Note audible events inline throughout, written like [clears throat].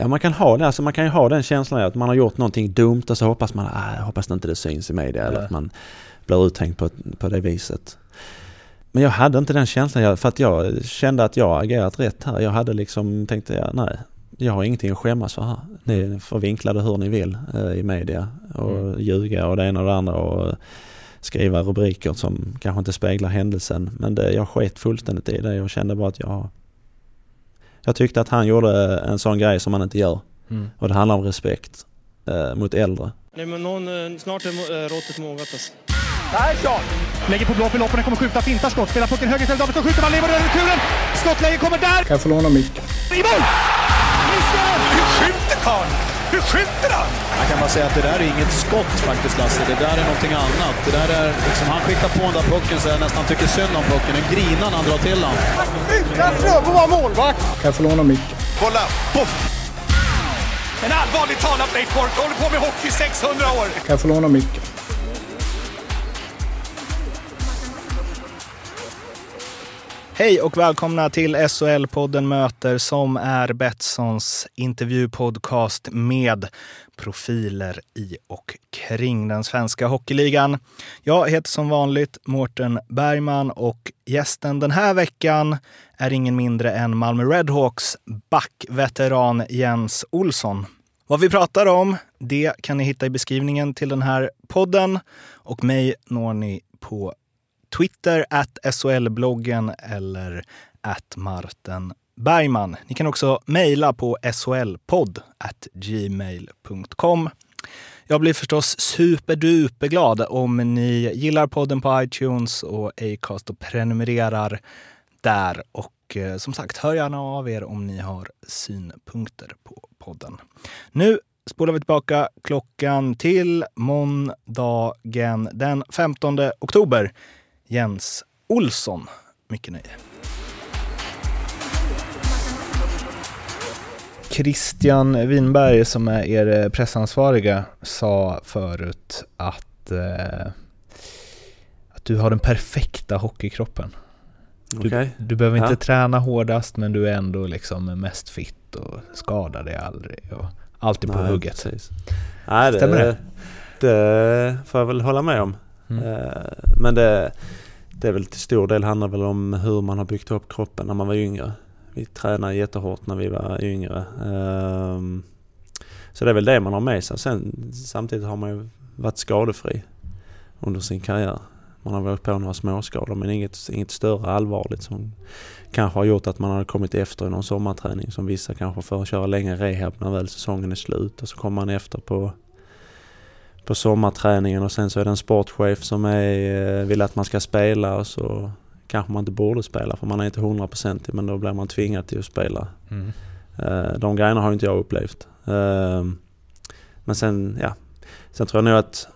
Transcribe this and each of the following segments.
Ja man kan ha det, alltså man kan ju ha den känslan att man har gjort någonting dumt och så hoppas man, ah, hoppas inte det syns i media eller att man blir uthängd på, på det viset. Men jag hade inte den känslan för att jag kände att jag agerat rätt här. Jag hade liksom tänkt, ja, nej, jag har ingenting att skämmas för här. Ni får vinkla det hur ni vill eh, i media och mm. ljuga och det ena och det andra och skriva rubriker som kanske inte speglar händelsen. Men det, jag sket fullständigt i det. Jag kände bara att jag... Jag tyckte att han gjorde en sån grej som man inte gör. Mm. Och det handlar om respekt eh, mot äldre. Nej men någon, eh, snart är eh, råttet mogat alltså. Persson! Lägger på blå för loppen, kommer skjuta, fintar skott, spelar pucken höger istället, Davidsson skjuter, man lever över returen! Skottläge kommer där! Kan jag få låna micken? I mål! Hur skjuter karln? Hur skjuter han? Jag kan bara säga att det där är inget skott faktiskt Lasse. Det där är någonting annat. Det där är liksom, han skickar på den där pucken så jag nästan tycker synd om pucken. Den grinar när han drar till den. Utan Fröbo var målvakt! Kan jag få låna micken? Kolla! Poff! En allvarligt talat Leif Boork, håller på med hockey i 600 år! Kan jag få låna micken? Hej och välkomna till SHL-podden Möter som är Betssons intervjupodcast med profiler i och kring den svenska hockeyligan. Jag heter som vanligt Mårten Bergman och gästen den här veckan är ingen mindre än Malmö Redhawks backveteran Jens Olsson. Vad vi pratar om, det kan ni hitta i beskrivningen till den här podden och mig når ni på Twitter, at SHL-bloggen eller at Martin Bergman. Ni kan också mejla på shlpodd gmail.com. Jag blir förstås superduperglad om ni gillar podden på iTunes och Acast och prenumererar där. Och eh, som sagt, hör gärna av er om ni har synpunkter på podden. Nu spolar vi tillbaka klockan till måndagen den 15 oktober Jens Olsson. Mycket nöje. Christian Winberg som är er pressansvariga sa förut att, eh, att du har den perfekta hockeykroppen. Du, okay. du behöver inte ja. träna hårdast men du är ändå liksom mest fit och skadar dig aldrig och alltid på Nej, hugget. Precis. Nej, det, Stämmer det? Det får jag väl hålla med om. Mm. Eh, men det, det är väl till stor del handlar väl om hur man har byggt upp kroppen när man var yngre. Vi tränade jättehårt när vi var yngre. Ehm, så det är väl det man har med sig. Sen, samtidigt har man ju varit skadefri under sin karriär. Man har varit på några småskador men inget, inget större allvarligt som kanske har gjort att man har kommit efter i någon sommarträning som vissa kanske får köra längre rehab när väl säsongen är slut och så kommer man efter på på sommarträningen och sen så är det en sportchef som är, eh, vill att man ska spela och så kanske man inte borde spela för man är inte hundraprocentig men då blir man tvingad till att spela. Mm. Eh, de grejerna har inte jag upplevt. Eh, men sen, ja. Sen tror jag nog att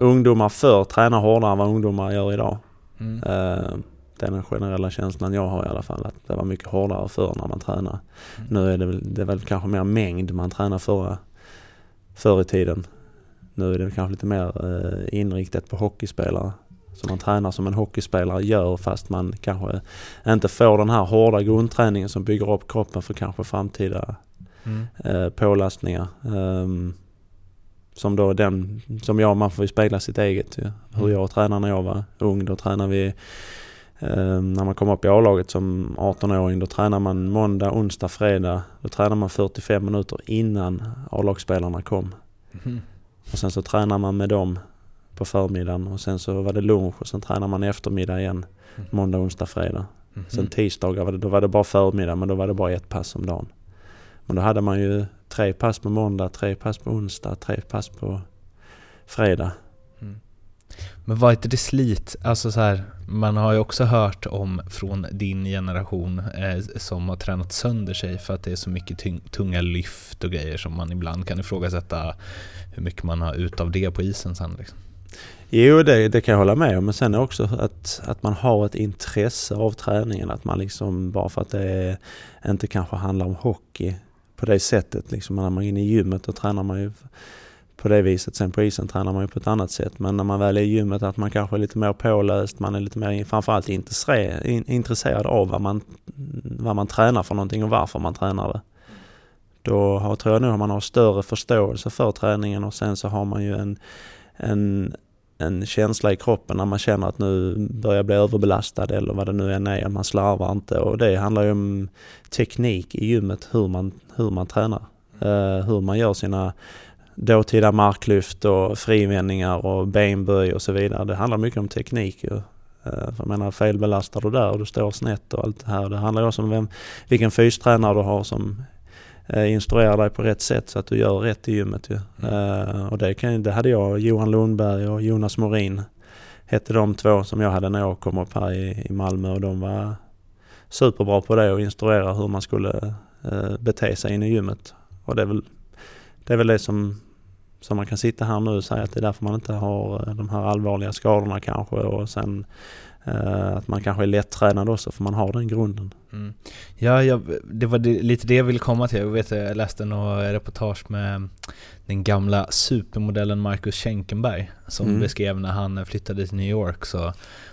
ungdomar förr tränar hårdare än vad ungdomar gör idag. Mm. Det är den generella känslan jag har i alla fall. Att det var mycket hårdare förr när man tränar. Mm. Nu är det väl, det är väl kanske mer mängd man tränar förra, förr i tiden. Nu är det kanske lite mer eh, inriktat på hockeyspelare. Som man tränar som en hockeyspelare gör fast man kanske inte får den här hårda grundträningen som bygger upp kroppen för kanske framtida mm. eh, pålastningar. Um, som då den, som jag, man får ju spegla sitt eget ju. Hur mm. jag tränade när jag var ung. Då tränade vi, eh, när man kom upp i A-laget som 18-åring, då tränar man måndag, onsdag, fredag. Då tränar man 45 minuter innan A-lagsspelarna kom. Mm. Och sen så tränar man med dem på förmiddagen och sen så var det lunch och sen tränar man eftermiddag igen. Mm. Måndag, onsdag, fredag. Mm. Sen tisdagar var det, då var det bara förmiddag men då var det bara ett pass om dagen. Men då hade man ju tre pass på måndag, tre pass på onsdag, tre pass på fredag. Men var inte det slit? Alltså så här, man har ju också hört om från din generation eh, som har tränat sönder sig för att det är så mycket tunga lyft och grejer som man ibland kan ifrågasätta hur mycket man har ut av det på isen sen. Liksom. Jo, det, det kan jag hålla med om. Men sen också att, att man har ett intresse av träningen. Att man liksom, bara för att det inte kanske handlar om hockey på det sättet. Liksom när man är inne i gymmet då tränar man ju på det viset. Sen på isen tränar man ju på ett annat sätt. Men när man väl är i gymmet att man kanske är lite mer påläst. Man är lite mer framförallt intresserad av vad man, vad man tränar för någonting och varför man tränar det då har, tror jag nog man har större förståelse för träningen och sen så har man ju en, en, en känsla i kroppen när man känner att nu börjar jag bli överbelastad eller vad det nu än är, man slarvar inte och det handlar ju om teknik i gymmet, hur man, hur man tränar. Uh, hur man gör sina dåtida marklyft och frivändningar och benböj och så vidare. Det handlar mycket om teknik ju. För jag menar felbelastar du där och du står snett och allt det här. Det handlar också om vem, vilken fystränare du har som uh, instruerar dig på rätt sätt så att du gör rätt i gymmet ju. Mm. och det, kan, det hade jag, Johan Lundberg och Jonas Morin hette de två som jag hade när jag kom upp här i, i Malmö och de var superbra på det och instruera hur man skulle bete sig inne i gymmet. Och det är väl det, är väl det som, som man kan sitta här nu och säga att det är därför man inte har eh, de här allvarliga skadorna kanske och sen att man kanske är lättränad också för man har den grunden. Mm. Ja, jag, det var lite det jag ville komma till. Jag, vet, jag läste något reportage med den gamla supermodellen Marcus Schenkenberg som mm. beskrev när han flyttade till New York så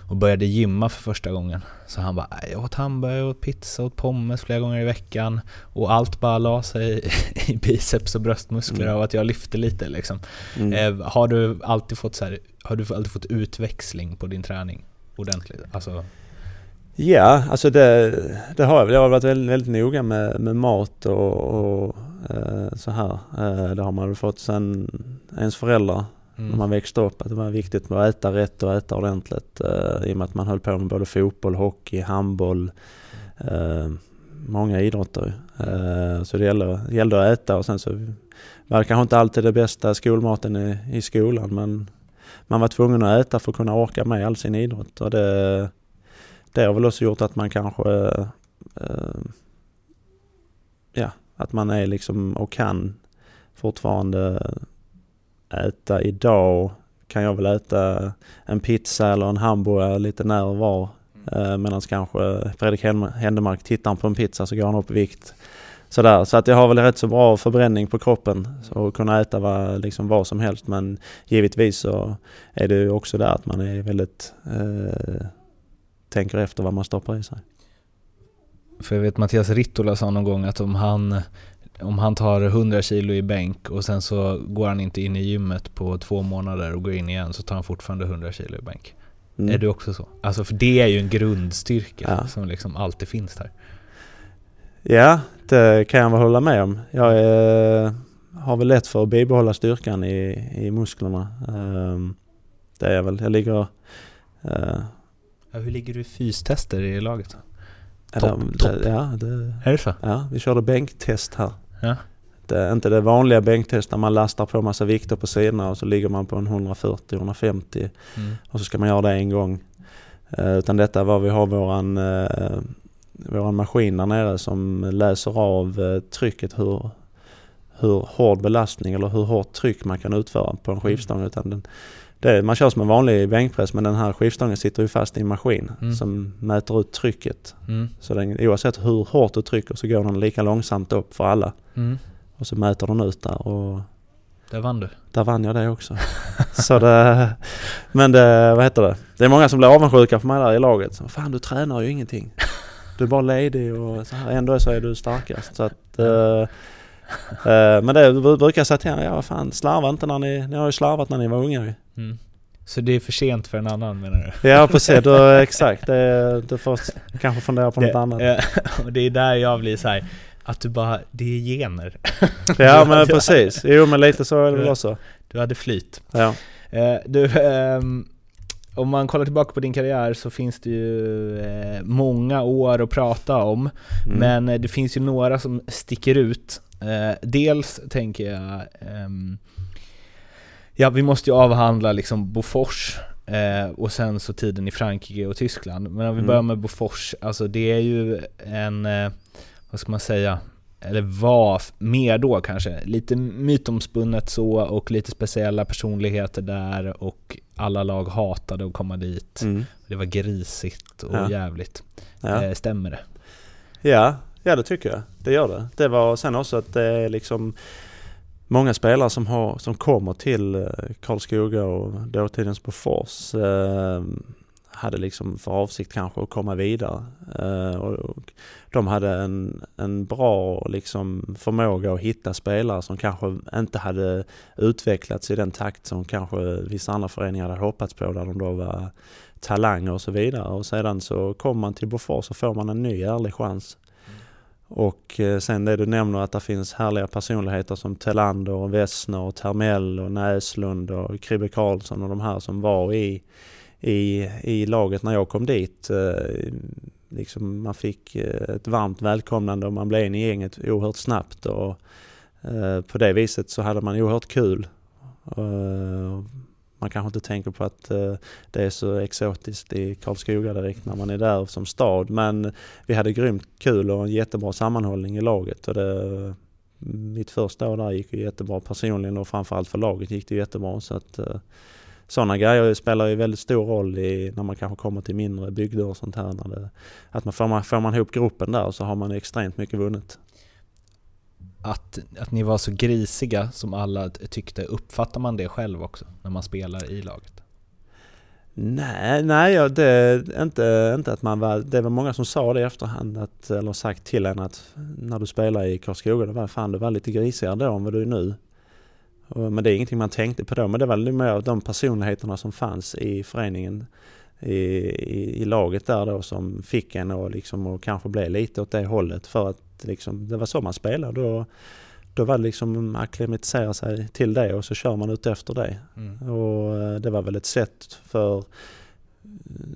och började gymma för första gång. Så han bara, jag åt hamburgare, åt pizza, åt pommes flera gånger i veckan och allt bara la sig [laughs] i biceps och bröstmuskler mm. av att jag lyfte lite liksom. Mm. Eh, har du alltid fått så här, har du alltid fått utväxling på din träning ordentligt? Alltså... Ja, alltså det, det har jag. Jag har varit väldigt, väldigt noga med, med mat och, och eh, så här. Eh, det har man väl fått sen ens föräldrar mm. när man växte upp. Att det var viktigt med att äta rätt och äta ordentligt. Uh, I och med att man höll på med både fotboll, hockey, handboll. Uh, många idrotter. Uh, så det gällde, gällde att äta och sen så var det kanske inte alltid det bästa skolmaten i, i skolan men man var tvungen att äta för att kunna orka med all sin idrott. Och det, det har väl också gjort att man kanske ja, att man är liksom och kan fortfarande äta idag kan jag väl äta en pizza eller en hamburgare lite när och var. Mm. Eh, Medan kanske Fredrik Händemark tittar på en pizza så går han upp i vikt. Sådär. Så att jag har väl rätt så bra förbränning på kroppen och kunna äta vad, liksom vad som helst. Men givetvis så är det också där att man är väldigt eh, tänker efter vad man stoppar i sig. För jag vet Mattias Rittola sa någon gång att om han om han tar 100 kilo i bänk och sen så går han inte in i gymmet på två månader och går in igen så tar han fortfarande 100 kilo i bänk. Mm. Är du också så? Alltså för det är ju en grundstyrka ja. som liksom alltid finns där. Ja, det kan jag väl hålla med om. Jag är, har väl lätt för att bibehålla styrkan i, i musklerna. Um, det är jag väl. Jag ligger... Uh, ja, hur ligger du i fystester i laget? Topp, top. Ja, det, är det så? Ja, vi körde bänktest här. Ja. Det är inte det vanliga bänktest där man lastar på massa vikter på sidorna och så ligger man på en 140-150 mm. och så ska man göra det en gång. Uh, utan detta var vi har våran, uh, våran maskin där nere som läser av uh, trycket hur, hur hård belastning eller hur hårt tryck man kan utföra på en skivstång. Mm. Utan den, det, man kör som en vanlig bänkpress men den här skivstången sitter ju fast i en maskin mm. som mäter ut trycket. Mm. Så den, oavsett hur hårt du trycker så går den lika långsamt upp för alla. Mm. Och så mäter den ut där och... Där vann du. Där vann jag det också. [laughs] så det, men det, vad heter det? Det är många som blir avundsjuka på mig där i laget. Så, Fan du tränar ju ingenting. Du är bara ledig och så här. Ändå så är du starkast. Så att, uh, men det brukar jag säga till ja vad fan slarva inte när ni, ni har ju slarvat när ni var unga mm. Så det är för sent för en annan menar du? Ja [laughs] precis, då, exakt. Det, du får kanske fundera på det, något annat. [laughs] och det är där jag blir så här, att du bara, det är gener. [laughs] Ja men precis, jo men lite så är det väl också. Du hade flyt. Ja. Du, um, om man kollar tillbaka på din karriär så finns det ju eh, många år att prata om. Mm. Men det finns ju några som sticker ut. Eh, dels tänker jag um, Ja, vi måste ju avhandla liksom Bofors eh, och sen så tiden i Frankrike och Tyskland. Men om vi mm. börjar med Bofors, alltså det är ju en, eh, vad ska man säga, eller var mer då kanske, lite mytomspunnet så och lite speciella personligheter där och alla lag hatade att komma dit. Mm. Det var grisigt och ja. jävligt. Ja. Eh, stämmer det? Ja, ja det tycker jag. Det gör det. Det var sen också att det är liksom många spelare som, har, som kommer till eh, Karlskoga och dåtidens Bofors eh, hade liksom för avsikt kanske att komma vidare. Eh, och de hade en, en bra liksom förmåga att hitta spelare som kanske inte hade utvecklats i den takt som kanske vissa andra föreningar hade hoppats på där de då var talanger och så vidare. Och sedan så kommer man till Bofors och får man en ny ärlig chans. Och eh, sen det du nämner att det finns härliga personligheter som Telander och Wessner och Termell och Näslund och Kribbe Karlsson och de här som var i, i, i laget när jag kom dit. Eh, liksom man fick eh, ett varmt välkomnande och man blev in i gänget oerhört snabbt och eh, på det viset så hade man oerhört kul man kanske inte tänker på att det är så exotiskt i Karlskoga direkt när man är där som stad. Men vi hade grymt kul och en jättebra sammanhållning i laget. Och det, mitt första år där gick ju jättebra personligen och framförallt för laget gick det jättebra. Så att, eh, sådana grejer spelar ju väldigt stor roll i, när man kanske kommer till mindre bygder och sånt här. När det, att man får, man, får man ihop gruppen där så har man extremt mycket vunnet att, att ni var så grisiga som alla tyckte, uppfattar man det själv också när man spelar i laget? Nej, nej det, inte, inte att man var, det var många som sa det i efterhand, att, eller sagt till en att när du spelar i Karlskoga, det var fan du var lite grisigare då än vad du är nu. Men det är ingenting man tänkte på då, men det var mer de personligheterna som fanns i föreningen, i, i, i laget där då som fick en att liksom, och kanske bli lite åt det hållet för att liksom, det var så man spelade. Då, då var det liksom acklimatisera sig till det och så kör man ut efter det. Mm. Och eh, det var väl ett sätt för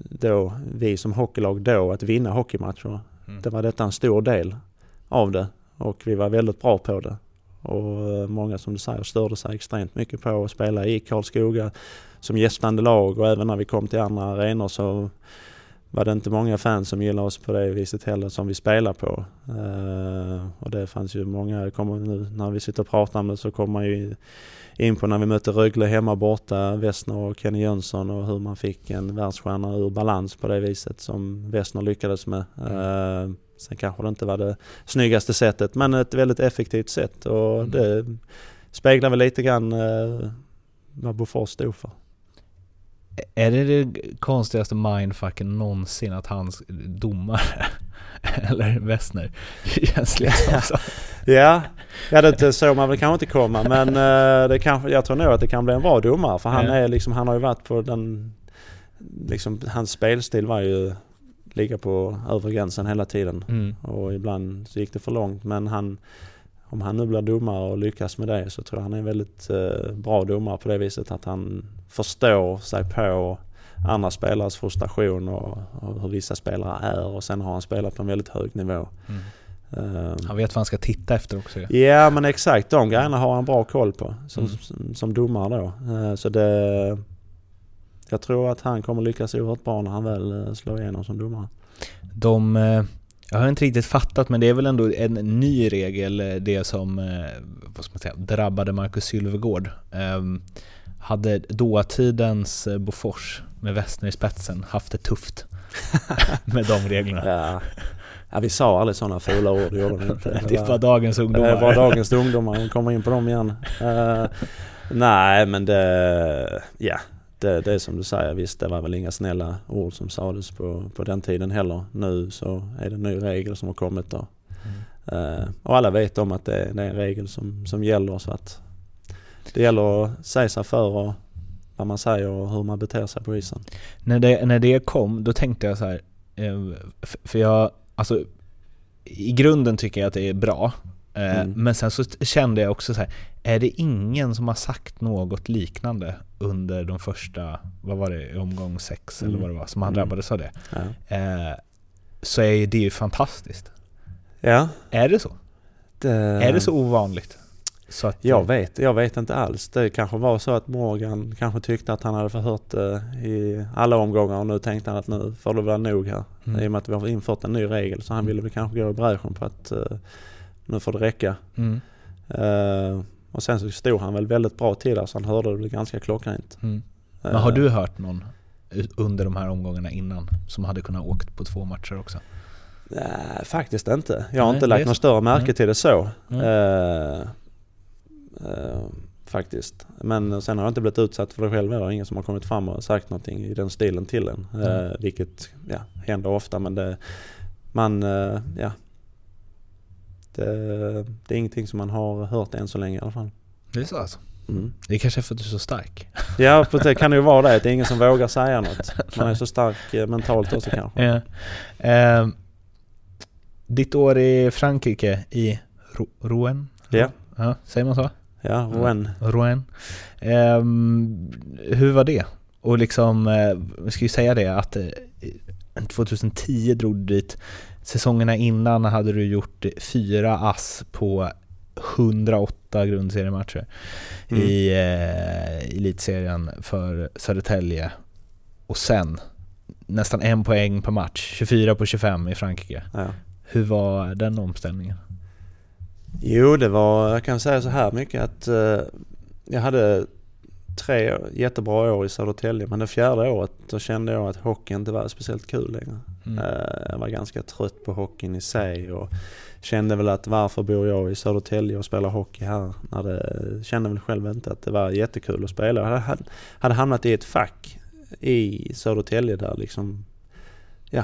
då, vi som hockeylag då att vinna hockeymatcher. Mm. Det var detta en stor del av det och vi var väldigt bra på det. Och eh, många som du säger störde sig extremt mycket på att spela i Karlskoga som gästande lag och även när vi kom till andra arenor så var det inte många fans som gillade oss på det viset heller som vi spelar på. Uh, och det fanns ju många, kommer nu när vi sitter och pratar om det så kommer man ju in på när vi mötte Rögle hemma borta, Westner och Kenny Jönsson och hur man fick en världsstjärna ur balans på det viset som Westner lyckades med. Uh, sen kanske det inte var det snyggaste sättet men ett väldigt effektivt sätt och mm. det speglar väl lite grann uh, vad Bofors stod för. Är det det konstigaste mindfucken någonsin att hans domare, [laughs] eller Wessner, känns liksom så? [laughs] ja, ja det såg man väl kanske inte komma men uh, det kan, jag tror nog att det kan bli en bra domare för han, är liksom, han har ju varit på den, liksom, hans spelstil var ju ligga på övre gränsen hela tiden mm. och ibland så gick det för långt men han om han nu blir domare och lyckas med det så tror jag han är en väldigt uh, bra domare på det viset att han förstår sig på andra spelares frustration och, och hur vissa spelare är och sen har han spelat på en väldigt hög nivå. Mm. Um, han vet vad han ska titta efter också. Ja, men exakt, de grejerna har han bra koll på som, mm. som, som domare då. Uh, så det, jag tror att han kommer lyckas oerhört bra när han väl uh, slår igenom som domare. De, uh, jag har inte riktigt fattat men det är väl ändå en ny regel det som vad ska man säga, drabbade Marcus Sylvegård. Um, hade dåtidens eh, Bofors med Westner i spetsen haft det tufft [laughs] med de reglerna. Ja. ja, vi sa aldrig sådana fula ord, gjorde vi inte. Det var dagens ungdomar. Det var dagens ungdomar, de kommer in på dem igen. Uh, nej, men det, ja, det, det är som du säger, visst det var väl inga snälla ord som sades på, på den tiden heller. Nu så är det en ny regel som har kommit då. Mm. Uh, och alla vet om att det, det är en regel som, som gäller så att det gäller att säga sig för och vad man säger och hur man beter sig på isen. När det, när det kom, då tänkte jag så här, eh, för jag, alltså i grunden tycker jag att det är bra. Eh, mm. Men sen så kände jag också så här, är det ingen som har sagt något liknande under de första, vad var det, omgång sex mm. eller vad det var, som han mm. drabbades av det. Ja. Eh, så är det ju fantastiskt. Ja. Är det så? Det... Är det så ovanligt? Så att, jag, vet, jag vet inte alls. Det kanske var så att Morgan kanske tyckte att han hade förhört det i alla omgångar och nu tänkte han att nu får det vara nog här. Mm. I och med att vi har infört en ny regel så han mm. ville väl kanske gå i bräschen på att nu får det räcka. Mm. Uh, och sen så stod han väl väldigt bra till där så han hörde det ganska klockrent. Mm. Men har du hört någon under de här omgångarna innan som hade kunnat åkt på två matcher också? Nej, faktiskt inte. Jag har Nej, inte lagt något större märke till det så. Uh, faktiskt. Men sen har jag inte blivit utsatt för det själv heller. Ingen som har kommit fram och sagt någonting i den stilen till en. Mm. Eh, vilket ja, händer ofta men det, man, eh, ja. Det, det är ingenting som man har hört än så länge i alla fall. Det är så alltså? Mm. Det är kanske är för att du är så stark. Ja, för det kan ju vara det. Det är ingen som [laughs] vågar säga något. Man är så stark eh, mentalt också kanske. Ja. Eh, ditt år i Frankrike, i Ro- Rouen? Ja. ja. Säger man så? Ja, Rouen. Rouen. Ehm, hur var det? Och liksom, eh, vi ska ju säga det att eh, 2010 drog du dit. Säsongerna innan hade du gjort fyra ass på 108 grundseriematcher Mm. i eh, elitserien för Södertälje. Och sen nästan en poäng per match, 24 på 25 i Frankrike. Ja. Hur var den omställningen? Jo, det var, jag kan säga så här mycket att eh, jag hade tre jättebra år i Södertälje men det fjärde året då kände jag att hockey inte var speciellt kul längre. Mm. Eh, jag var ganska trött på hockeyn i sig och kände väl att varför bor jag i Södertälje och spelar hockey här? När det, kände väl själv inte att det var jättekul att spela. Jag hade, hade, hade hamnat i ett fack i Södertälje där liksom, ja,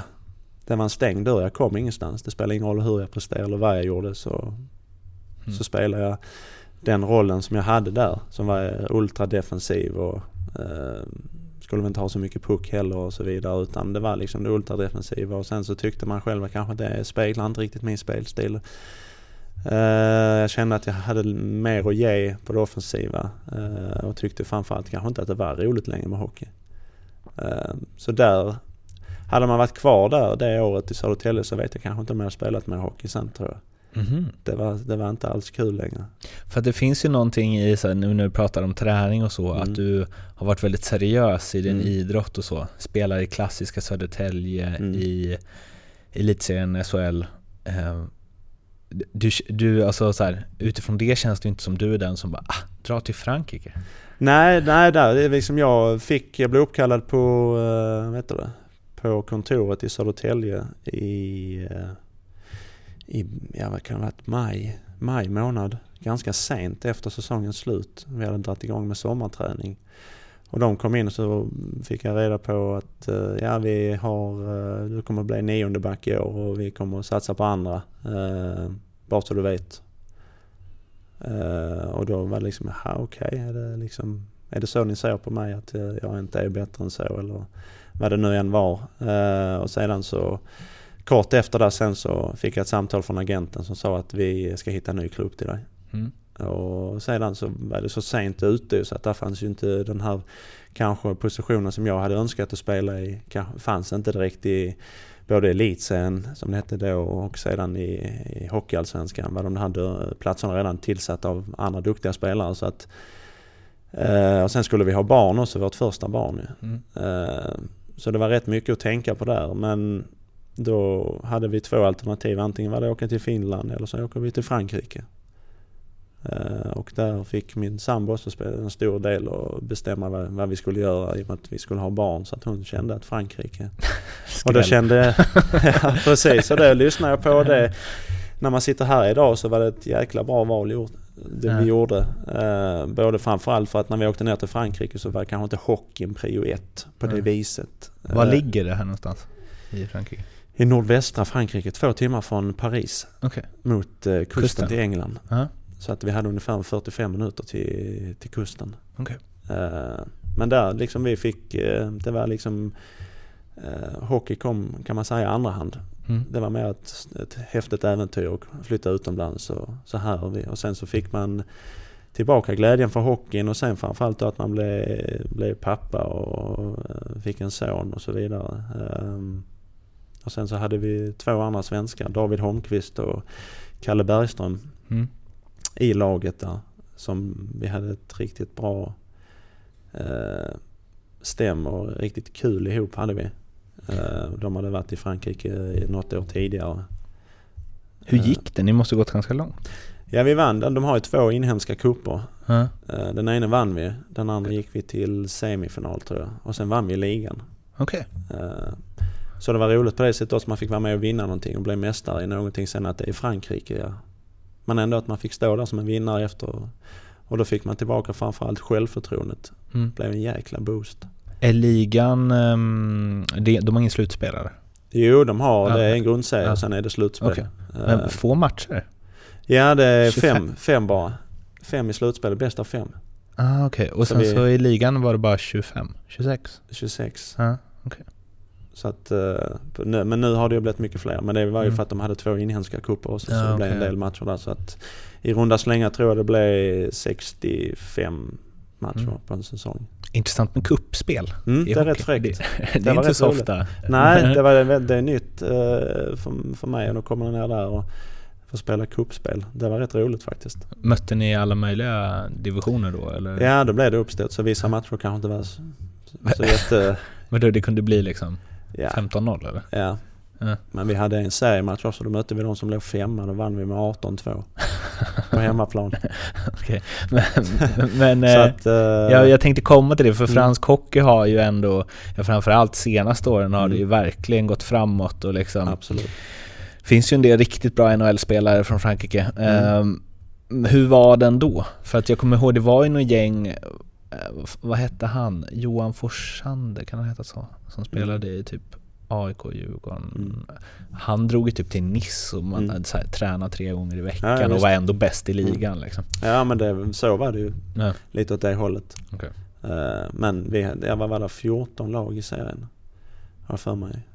det var en stängd dörr. Jag kom ingenstans. Det spelade ingen roll hur jag presterade eller vad jag gjorde så Mm. så spelade jag den rollen som jag hade där som var eh, ultradefensiv och eh, skulle väl inte ha så mycket puck heller och så vidare utan det var liksom det ultradefensiva och sen så tyckte man själv att kanske det speglar inte riktigt min spelstil. Eh, jag kände att jag hade mer att ge på det offensiva eh, och tyckte framförallt kanske inte att det var roligt längre med hockey. Eh, så där, hade man varit kvar där det året i Södertälje så vet jag kanske inte om jag hade spelat mer hockey sen tror jag. Mhm. Det var, det var inte alls kul längre. För det finns ju någonting i, så här, nu när du pratar om träning och så, Mm. att du har varit väldigt seriös i din Mm. idrott och så. Spelar i klassiska Södertälje, Mm. i elitserien SHL. Eh, Du, du, alltså så här, utifrån det känns det inte som du är den som bara ah, dra till Frankrike. Nej, nej där, det är liksom jag fick, jag blev uppkallad på, uh, vad heter det, på kontoret i Södertälje i, eh, i, ja vad kan det ha varit, maj, maj månad. Ganska sent efter säsongens slut. Vi hade dragit igång med sommarträning. Och de kom in och så fick jag reda på att eh, ja vi har, eh, du kommer bli nionde back i år och vi kommer att satsa på andra. Eh, bara så du vet. Eh, och då var det liksom, jaha okej, är, det liksom, är det så ni ser på mig att eh, jag inte är bättre än så eller vad det nu än var. Eh, och sedan så kort efter det sen så fick jag ett samtal från agenten som sa att vi ska hitta en ny klubb till dig. Mm. Och sedan så var det så sent ute så att där fanns ju inte den här kanske positionen som jag hade önskat att spela i. Fanns inte direkt i både elitserien som det hette då och sedan i, i hockeyallsvenskan var de hade platserna redan tillsatta av andra duktiga spelare. Så att, eh, och sen skulle vi ha barn också, vårt första barn. Mm. Eh, så det var rätt mycket att tänka på där men då hade vi två alternativ. Antingen var det att åka till Finland eller så åker vi till Frankrike. Eh, Och där fick min sambo också spela en stor del och bestämma vad, vad vi skulle göra i och med att vi skulle ha barn så att hon kände att Frankrike. [laughs] och då kände, [laughs] ja precis, och det lyssnade jag på det. När man sitter här idag så var det ett jäkla bra val gjort, det Ja. vi gjorde. Eh, både framförallt för att när vi åkte ner till Frankrike så var kanske inte hockeyn prio ett på det Nej. viset. Var Eh, ligger det här någonstans i Frankrike? I nordvästra Frankrike, två timmar från Paris Okej. mot eh, kusten, Kusten. till England. Ja. Så att vi hade ungefär 45 minuter till, till kusten. Okej. Eh, men där liksom vi fick, eh, det var liksom eh, Hockey kom kan man säga i andra hand. Mm. Det var mer ett, ett häftigt äventyr att flytta utomlands och så här och vi. Och sen så fick man tillbaka glädjen för hockeyn och sen framförallt då att man blev, blev pappa och eh, fick en son och så vidare. Ehm, och sen så hade vi två andra svenskar, David Holmqvist och Kalle Bergström Mm. i laget där. Som vi hade ett riktigt bra eh, stäm och riktigt kul ihop hade vi. Eh, de hade varit i Frankrike något år tidigare. Hur Eh, gick det? Ni måste gått ganska långt. Ja vi vann den. De har ju två inhemska kupper. Eh, den ena vann vi. Den andra gick vi till semifinal tror jag. Och sen vann vi ligan. Okej. Eh, så det var roligt på det sättet också. Man fick vara med och vinna någonting och bli mästare i någonting. Sen att det är Frankrike. Ja. Men ändå att man fick stå där som en vinnare efter Och då fick man tillbaka framförallt självförtroendet. Mm. Det blev en jäkla boost. Är ligan, ehm, de har ingen slutspelare? Jo, de har, Ja. det är en grundserie Ja. och sen är det slutspel. Eh, Men få matcher? ja, det är 25. fem, fem bara. Fem i slutspelet, bäst av fem. Ah, Okej, och Så sen vi- så i ligan var det bara 25? 26? 26. Ja. Så att, eh, men nu har det ju blivit mycket fler. Men det var ju Mm. för att de hade två inhemska cuper också. Ja, så det blev en del matcher där. Så att i runda slängar tror jag det blev 65 matcher Mm. på en säsong. Intressant med kuppspel Mm, det är rätt fräckt. Det, det är var inte så ofta. Nej, [laughs] det, var, det är nytt eh, för, för mig och då kommer ner där och får spela kuppspel. Det var rätt roligt faktiskt. Mötte ni alla möjliga divisioner då eller? Ja, då blev det uppställt så vissa matcher kanske inte var så, så [laughs] jätte... Men då det kunde bli liksom Ja, 15-0 eller? ja. Ja. Men vi hade en seriematch också. Då mötte vi de som låg femma. Då vann vi med 18-2 på hemmaplan. [laughs] Okej. Men, men så eh, att, eh, jag, jag tänkte komma till det för Mm. fransk hockey har ju ändå, ja, framförallt senaste åren har Mm. det ju verkligen gått framåt och liksom Absolut. finns ju en del riktigt bra NHL-spelare från Frankrike. Mm. Ehm, hur var den då? För att jag kommer ihåg, det var ju något gäng, vad hette han? Johan Forsander, kan han heta så? Som spelade i typ AIK, Djurgården. Mm. Han drog ju typ till Nice och man Mm. här, tränat tre gånger i veckan ja, och var ändå bäst i ligan liksom. Ja men det, så var det ju. Ja. Lite åt det hållet. Okej. Eh, men vi, hade- ja, vad var det? 14 lag i serien. Har jag för mig.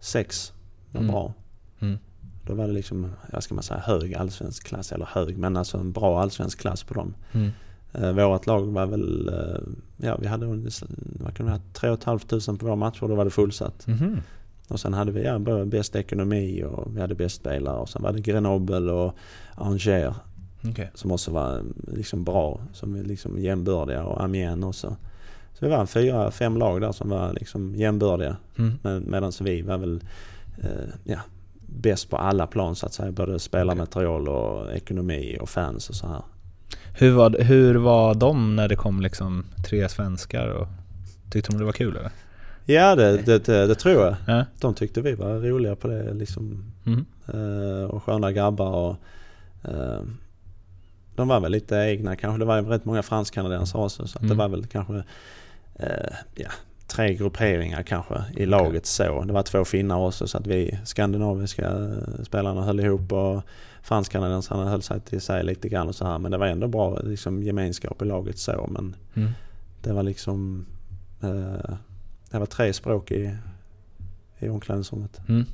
Sex var Mm. bra. Mm. Då var det liksom, jag ska man säga hög allsvensk klass. Eller hög, men alltså en bra allsvensk klass på dem. Eh, vårat lag var väl, eh, ja vi hade vad kan det vara, 3 500 på våra matcher och då var det fullsatt. Mhm. Och sen hade vi ja, bäst ekonomi och vi hade bäst spelare och sen var det Grenoble och Angers Okej. som också var liksom bra, som är liksom jämbördiga och Amiens också. Så vi var fyra, fem lag där som var liksom jämbördiga Mm. med, medan vi var väl eh, ja, bäst på alla plan så att säga. Både spelarmaterial och ekonomi och fans och så här. Hur, var, hur var de när det kom liksom tre svenskar och tyckte de det var kul eller? Ja det, det, det, det tror jag. Ja. De tyckte vi var roliga på det liksom. Mm. Eh, och sköna grabbar och eh, de var väl lite egna kanske. Det var rätt många fransk-kanadensare också så Mm. det var väl kanske eh, ja, tre grupperingar kanske i laget så. Det var två finnar också så att vi skandinaviska spelarna höll ihop och fransk-kanadensarna höll sig till sig lite grann och så här. Men det var ändå bra liksom, gemenskap i laget så. Men Mm. det var liksom eh, det var tre språk i, i omklädningsrummet. Mm.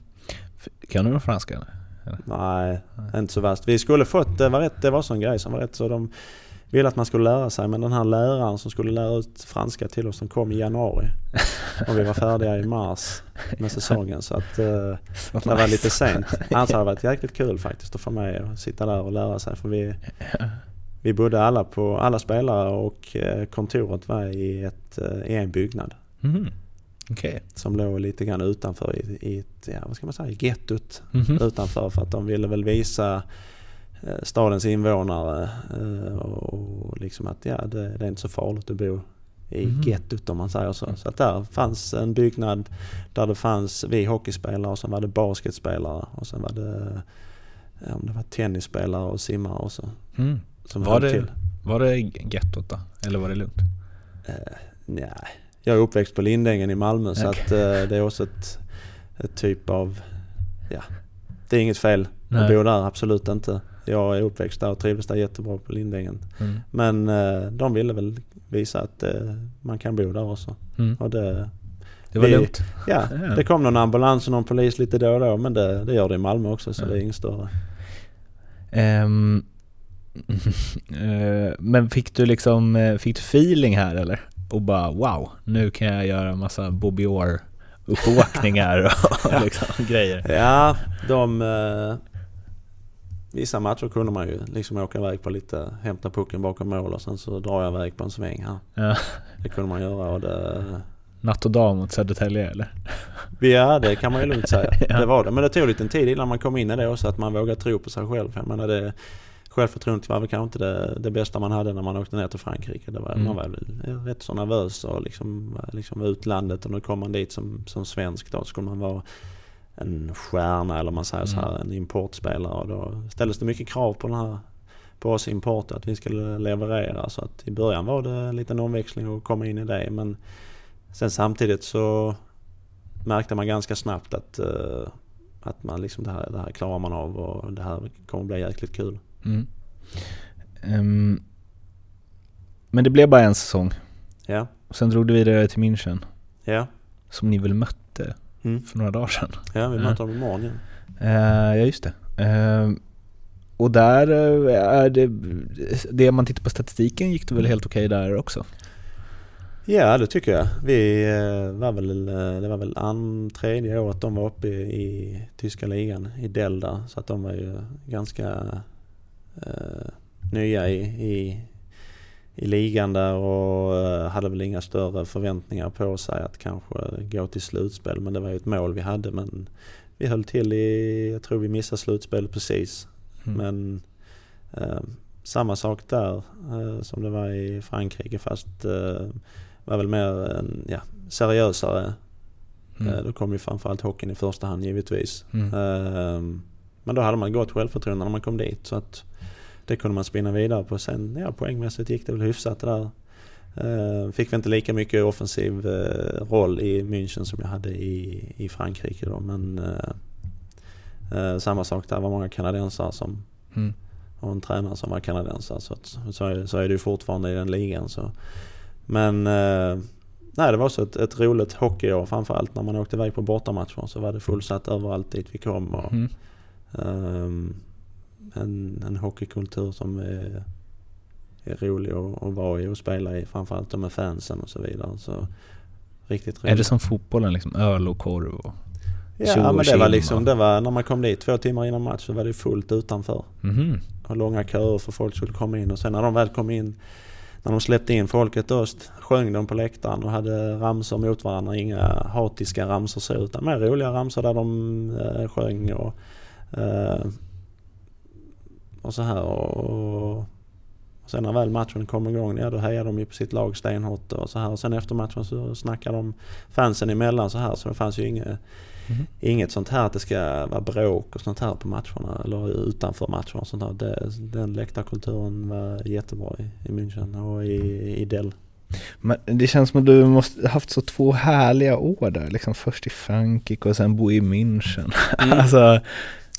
Kan du franska eller? Nej, inte så värst. Vi skulle fått, det var, rätt, det var sån grej som var rätt så de ville att man skulle lära sig men den här läraren som skulle lära ut franska till oss som kom i januari och vi var färdiga i mars med säsongen så att eh, det var lite sent. Annars hade det varit jäkligt kul faktiskt att få med och sitta där och lära sig för vi, vi bodde alla på, alla spelare och eh, kontoret var i, ett, eh, i en byggnad Mhm. Okej. som låg lite grann utanför i, i ett, ja vad ska man säga, gettot Mhm. utanför för att de ville väl visa stadens invånare eh, och liksom att ja, det, det är inte så farligt att bo i Mhm. gettot om man säger så. Så att där fanns en byggnad där det fanns vi hockeyspelare och sen var det basketspelare och sen var det ja, det var tennisspelare och simmare också. Mm. Som Var det- till. Var det gettot då? Eller var det lugnt? Eh, nej, jag är uppväxt på Lindängen i Malmö så Okej. att eh, det är också ett, ett typ av, ja, det är inget fel Nej. att bo där, absolut inte. Jag är uppväxt där och trivdes där jättebra på Lindängen. Mm. Men eh, de ville väl visa att eh, man kan bo där också. Mm. Och det, Det var Vi- lugnt? ja, Ja. det kom någon ambulans och någon polis lite då och då men det, det gör det i Malmö också så Ja. det är inget större. [laughs] Eh, men fick du liksom, eh, fick du feeling här eller? Och bara wow, nu kan jag göra massa Bobby Orr uppåkningar och [laughs] liksom grejer. Ja, de... Vissa matcher kunde man ju liksom åka iväg på lite, hämta pucken bakom mål och sen så drar jag iväg på en sväng här. Ja. Det kunde man göra och det... Natt och dag mot Södertälje eller? Ja, det kan man ju lugnt säga. [laughs] Ja. Det var det. Men det tog lite tid innan man kom in i det också, att man vågade tro på sig själv. Jag menar det, självförtroendet var väl kanske inte det, det bästa man hade när man åkte ner till Frankrike. Det var, Mm. Man var rätt så nervös och liksom, liksom utlandet och nu kom man dit som, som svensk då. Skulle man vara en stjärna eller man säger så här, en importspelare och då ställdes det mycket krav på den här på oss importer att vi skulle leverera. Så att i början var det en liten omväxling att komma in i det. Men sen samtidigt så märkte man ganska snabbt att, uh, att man liksom det, här, det här klarar man av och det här kommer bli jäkligt kul. Mm. Um, men det blev bara en säsong. Ja. Och sen drog du vidare till München. Ja. Som ni väl mötte Mm. för några dagar sedan? Ja, vi Ja. möter dem imorgon igen. Eh, ja, just det. Eh, och där eh, är det, det man tittar på statistiken gick det väl helt okej där också? Ja, det tycker jag. Vi eh, var väl, eh, det var väl an, tredje året de var uppe i, i tyska ligan, i Dell där. Så att de var ju ganska eh, nya i, i, i ligan där och eh, hade väl inga större förväntningar på sig att kanske gå till slutspel. Men det var ju ett mål vi hade. Men vi höll till i, jag tror vi missade slutspel precis. Mm. Men eh, samma sak där eh, som det var i Frankrike fast eh, var väl mer en, ja, seriösare. Mm. Eh, då kom ju framförallt hockeyn i första hand givetvis. Mm. Eh, men då hade man gott självförtroende när man kom dit så att det kunde man spinna vidare på. Sen ja, poängmässigt gick det väl hyfsat det där. Eh, fick vi inte lika mycket offensiv eh, roll i München som jag hade i, i Frankrike då men eh, eh, samma sak där var många kanadensare som Mm. och en tränare som var kanadensare. Så, att, så, är, så är det ju fortfarande i den ligan. Så. Men eh, nej, det var också ett, ett roligt hockeyår framförallt när man åkte iväg på bortamatcher så var det fullsatt överallt dit vi kom. Och, Mm. ehm, en, en hockeykultur som är, är rolig att, att vara i och spela i. Framförallt med fansen och så vidare. Så, riktigt roligt. Är det som fotbollen, liksom öl och korv? Och... Ja och men det var liksom, det var när man kom dit två timmar innan match så var det fullt utanför. Mhm. och långa köer för folk skulle komma in och sen när de väl kom in när de släppte in folket då sjöng de på läktaren och hade ramsor mot varandra. Inga hatiska ramsor så utan mer roliga ramsor där de eh, sjöng och, eh, och så här. Och, och sen när väl matchen kom igång, ja då hejade de ju på sitt lag stenhårt och så här. Och sen efter matchen så snackade de fansen emellan så här så det fanns ju inget Mhm. Inget sånt här att det ska vara bråk och sånt här på matcherna eller utanför matcherna och sånt här. Det, den läktarkulturen var jättebra i, i München och i, i Dell. Men det känns som att du måste ha haft så två härliga år där. Liksom först i Frankrike och sen bo i München. [laughs] alltså,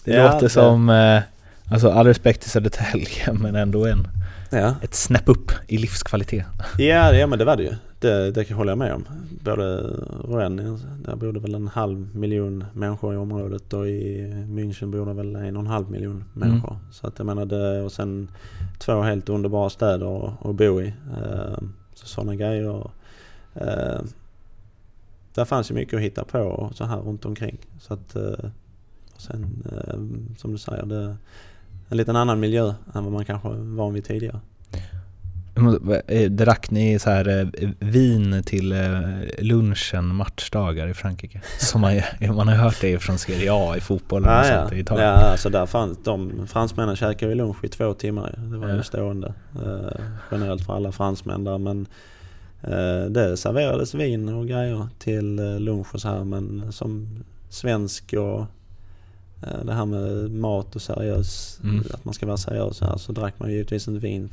det Ja, låter det- som, eh, alltså all respekt till Södertälje [laughs] men ändå en, Ja. ett snäpp upp i livskvalitet. Ja, ja men det var det ju. Det, det håller jag med om. Både Rouen, där bodde väl en halv miljon människor i området och i München bor det väl en och en halv miljon människor. Så att jag menar det, och sen två helt underbara städer att, bo i. Eh, Så sådana grejer. eh, Där fanns ju mycket att hitta på och så här runt omkring. Så att, eh, och sen som du säger, det en liten annan miljö än vad man kanske var van vid tidigare. Eh, Drack ni så här eh, vin till eh, lunchen matchdagar i Frankrike? [laughs] Som man, man har hört det från Serie A i fotbollen och Ja, ja. sånt i Italien. ja alltså där fanns de, fransmännen käkade ju lunch i två timmar. Det var Ja. ju stående eh, generellt för alla fransmän där men eh, det serverades vin och grejer till lunch och så här men som svensk och det här med mat och seriös, Mm. att man ska vara seriös här så drack man ju givetvis inte vin.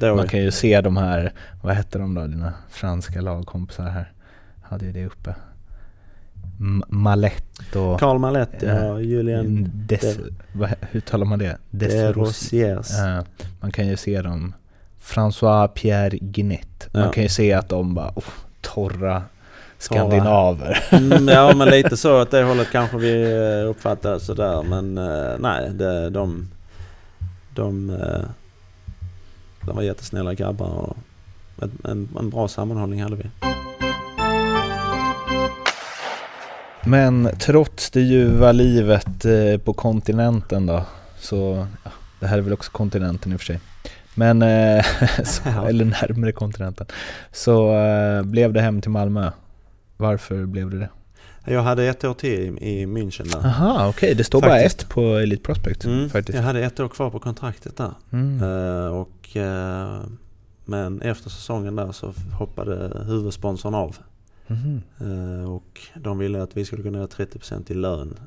Man kan ju se de här, vad hette de då, dina franska lagkompisar här? Hade ju det uppe. M- Malette och... Karl Malette Ja. och Julien Des, vad, hur talar man det? de Desrosiers. Rosiers. Ja, man kan ju se dem. François Pierre Guinet. Man Ja. kan ju se att de bara, oh, torra skandinaver. Mm, ja men [laughs] lite så åt det hållet kanske vi eh, uppfattar sådär men eh, nej det, de, de, eh, de var jättesnälla grabbar och en, en, bra sammanhållning hade vi. Men trots det ljuva livet på kontinenten då, så, ja, det här är väl också kontinenten i och för sig. Men, [laughs] så, eller närmare kontinenten. Så blev det hem till Malmö. Varför blev det det? Jag hade ett år till i, München där. Aha, okej, det står bara Faktiskt. ett på Elite Prospect Mm, faktiskt. jag hade ett år kvar på kontraktet där. Mm. Eh, och, eh, men efter säsongen där så hoppade huvudsponsorn av. Mhm. Eh, och de ville att vi skulle gå ner 30% i lön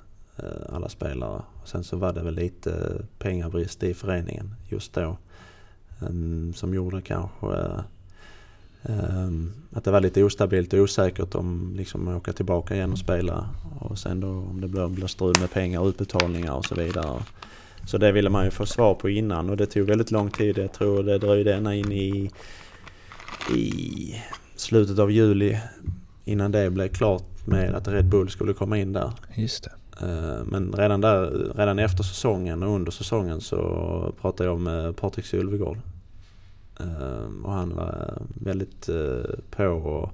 alla spelare. Sen så var det väl lite pengabrist i föreningen just då. Um, som gjorde kanske att det var lite ostabilt och osäkert om liksom åka tillbaka igen och spela. Och sen då om det blir, blir strul med pengar utbetalningar och så vidare. Så det ville man ju få svar på innan och det tog väldigt lång tid. Jag tror det dröjde ända in i, i slutet av juli innan det blev klart med att Red Bull skulle komma in där. Just det. Eh, men redan, där, redan efter säsongen och under säsongen så pratade jag med Patrik Sylvegård. Eh, och han var väldigt eh, på och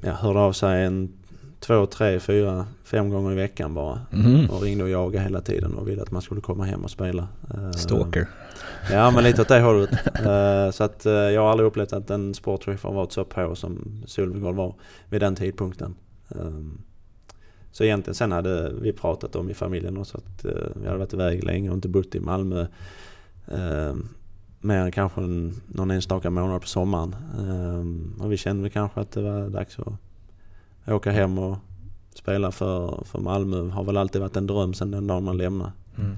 ja, hörde av sig en två, tre, fyra, fem gånger i veckan bara. Mm. Och ringde och jagade hela tiden och ville att man skulle komma hem och spela. Stalker. Ja men lite åt det hållet. [laughs] Så att jag har aldrig upplevt att en sportchef har varit så på som Sylvegård var vid den tidpunkten. Så egentligen sen hade vi pratat om i familjen också att eh, vi hade varit iväg länge och inte bott i Malmö. Mer än kanske en, någon enstaka månad på sommaren. Eh, och vi kände kanske att det var dags att åka hem och spela för, för Malmö. Har väl alltid varit en dröm sedan den dagen man lämnade. Mm.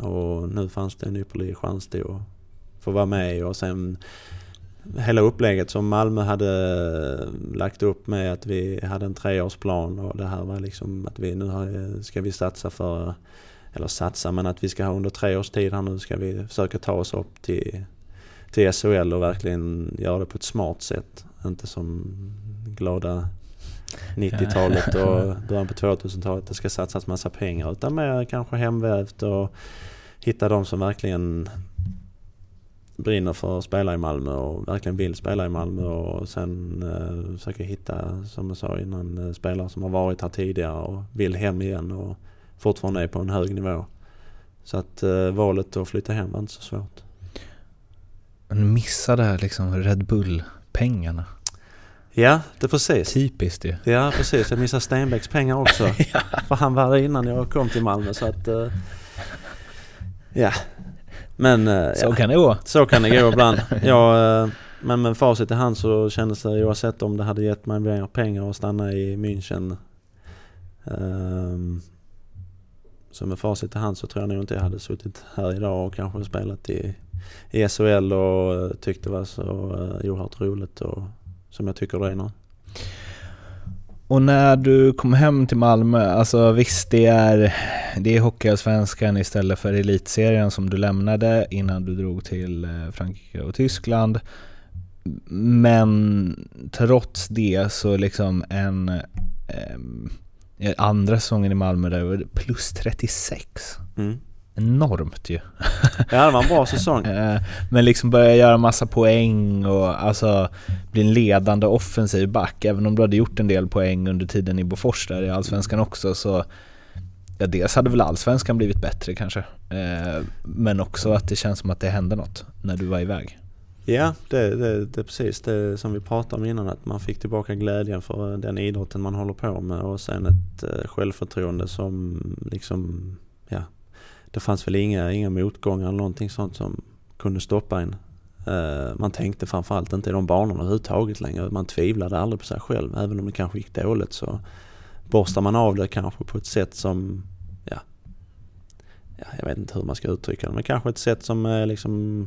Och nu fanns det en ypperlig chans till att få vara med och sen hela upplägget som Malmö hade lagt upp med att vi hade en treårsplan och det här var liksom att vi nu ska vi satsa för, eller satsa, men att vi ska ha under tre års tid här nu ska vi försöka ta oss upp till, till SHL och verkligen göra det på ett smart sätt. Inte som glada 90-talet och början på 2000-talet. Det ska satsas massa pengar utan mer kanske hemvävt och hitta de som verkligen brinner för att spela i Malmö och verkligen vill spela i Malmö och sen eh, försöka hitta, som jag sa innan, eh, spelare som har varit här tidigare och vill hem igen och fortfarande är på en hög nivå. Så att eh, valet att flytta hem var inte så svårt. Men missade liksom Red Bull-pengarna. Ja, det precis. Typiskt ju. Ja, precis. Jag missade Stenbecks pengar också. [laughs] ja. För han var där innan jag kom till Malmö så att... Eh, ja, men, eh, så ja, kan det gå. Så kan det gå ibland. [laughs] Ja, eh, men med facit i hand så kändes det oavsett om det hade gett mig mer pengar att stanna i München. Så med facit i hand så tror jag nog inte jag hade suttit här idag och kanske spelat i, i SHL och eh, tyckt det var så eh, oerhört roligt och som jag tycker det är nu. Och när du kom hem till Malmö, alltså visst det är, det är Hockeyallsvenskan istället för elitserien som du lämnade innan du drog till eh, Frankrike och Tyskland. Men trots det så liksom en eh, andra säsongen i Malmö där var det plus 36. Mm enormt ju. Ja, det var en bra säsong. [laughs] Eh, men liksom börja göra massa poäng och alltså bli en ledande offensiv back. Även om du hade gjort en del poäng under tiden i Bofors där i Allsvenskan också så Ja, dels hade väl Allsvenskan blivit bättre kanske. Eh, men också att det känns som att det hände något när du var iväg. Ja, det, det, det är precis det som vi pratade om innan. Att man fick tillbaka glädjen för den idrotten man håller på med och sen ett eh, självförtroende som liksom, ja, det fanns väl inga, inga motgångar eller någonting sånt som kunde stoppa en. Eh, man tänkte framförallt inte i de banorna överhuvudtaget längre. Man tvivlade aldrig på sig själv. Även om det kanske gick dåligt så borstar man av det kanske på ett sätt som, ja, ja jag vet inte hur man ska uttrycka det, men kanske ett sätt som liksom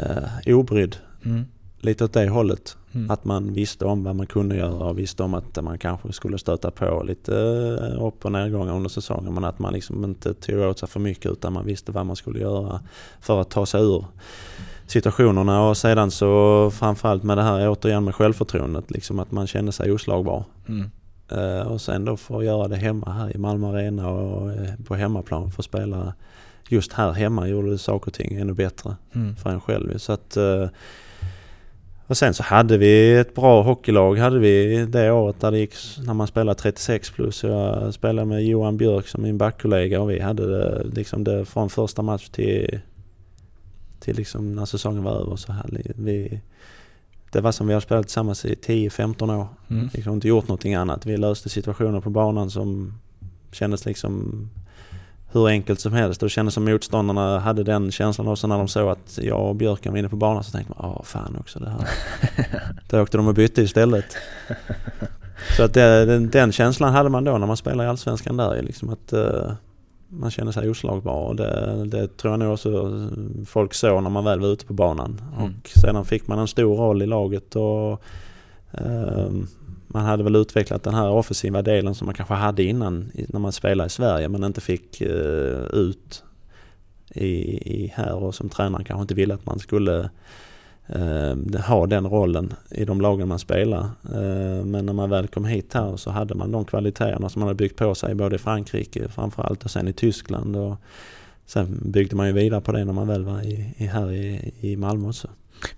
uh, obrydd. Mm lite åt det hållet. Mm. Att man visste om vad man kunde göra och visste om att man kanske skulle stöta på lite eh, upp och nedgångar under säsongen. Men att man liksom inte tog åt sig för mycket utan man visste vad man skulle göra för att ta sig ur situationerna. Och sedan så framförallt med det här återigen med självförtroendet. Liksom att man kände sig oslagbar. Mm. Uh, och sen då få göra det hemma här i Malmö Arena och uh, på hemmaplan. Få spela just här hemma gjorde saker och ting ännu bättre mm. för en själv. Så att uh, och sen så hade vi ett bra hockeylag hade vi det året där det gick när man spelade 36 plus. Jag spelade med Johan Björk som min backkollega och vi hade det liksom det från första match till, till liksom när säsongen var över så hade vi det var som vi hade spelat tillsammans i 10-15 år. Mm. Liksom inte gjort någonting annat. Vi löste situationer på banan som kändes liksom hur enkelt som helst. Och det kändes som motståndarna hade den känslan också när de såg att jag och Björkan var inne på banan. Så tänkte man, åh fan också det här. [laughs] Då åkte de och bytte istället. Så att det, den, den känslan hade man då när man spelade i Allsvenskan där liksom att uh, man kände sig oslagbar och det, det, tror jag nog också folk såg när man väl var ute på banan. Mm. Och sedan fick man en stor roll i laget och uh, man hade väl utvecklat den här offensiva delen som man kanske hade innan när man spelade i Sverige men inte fick eh, ut i, i här och som tränaren kanske inte ville att man skulle eh, ha den rollen i de lagen man spelar. Eh, men när man väl kom hit här så hade man de kvaliteterna som man hade byggt på sig både i Frankrike framförallt och sen i Tyskland. Och sen byggde man ju vidare på det när man väl var i, i här i, i Malmö också.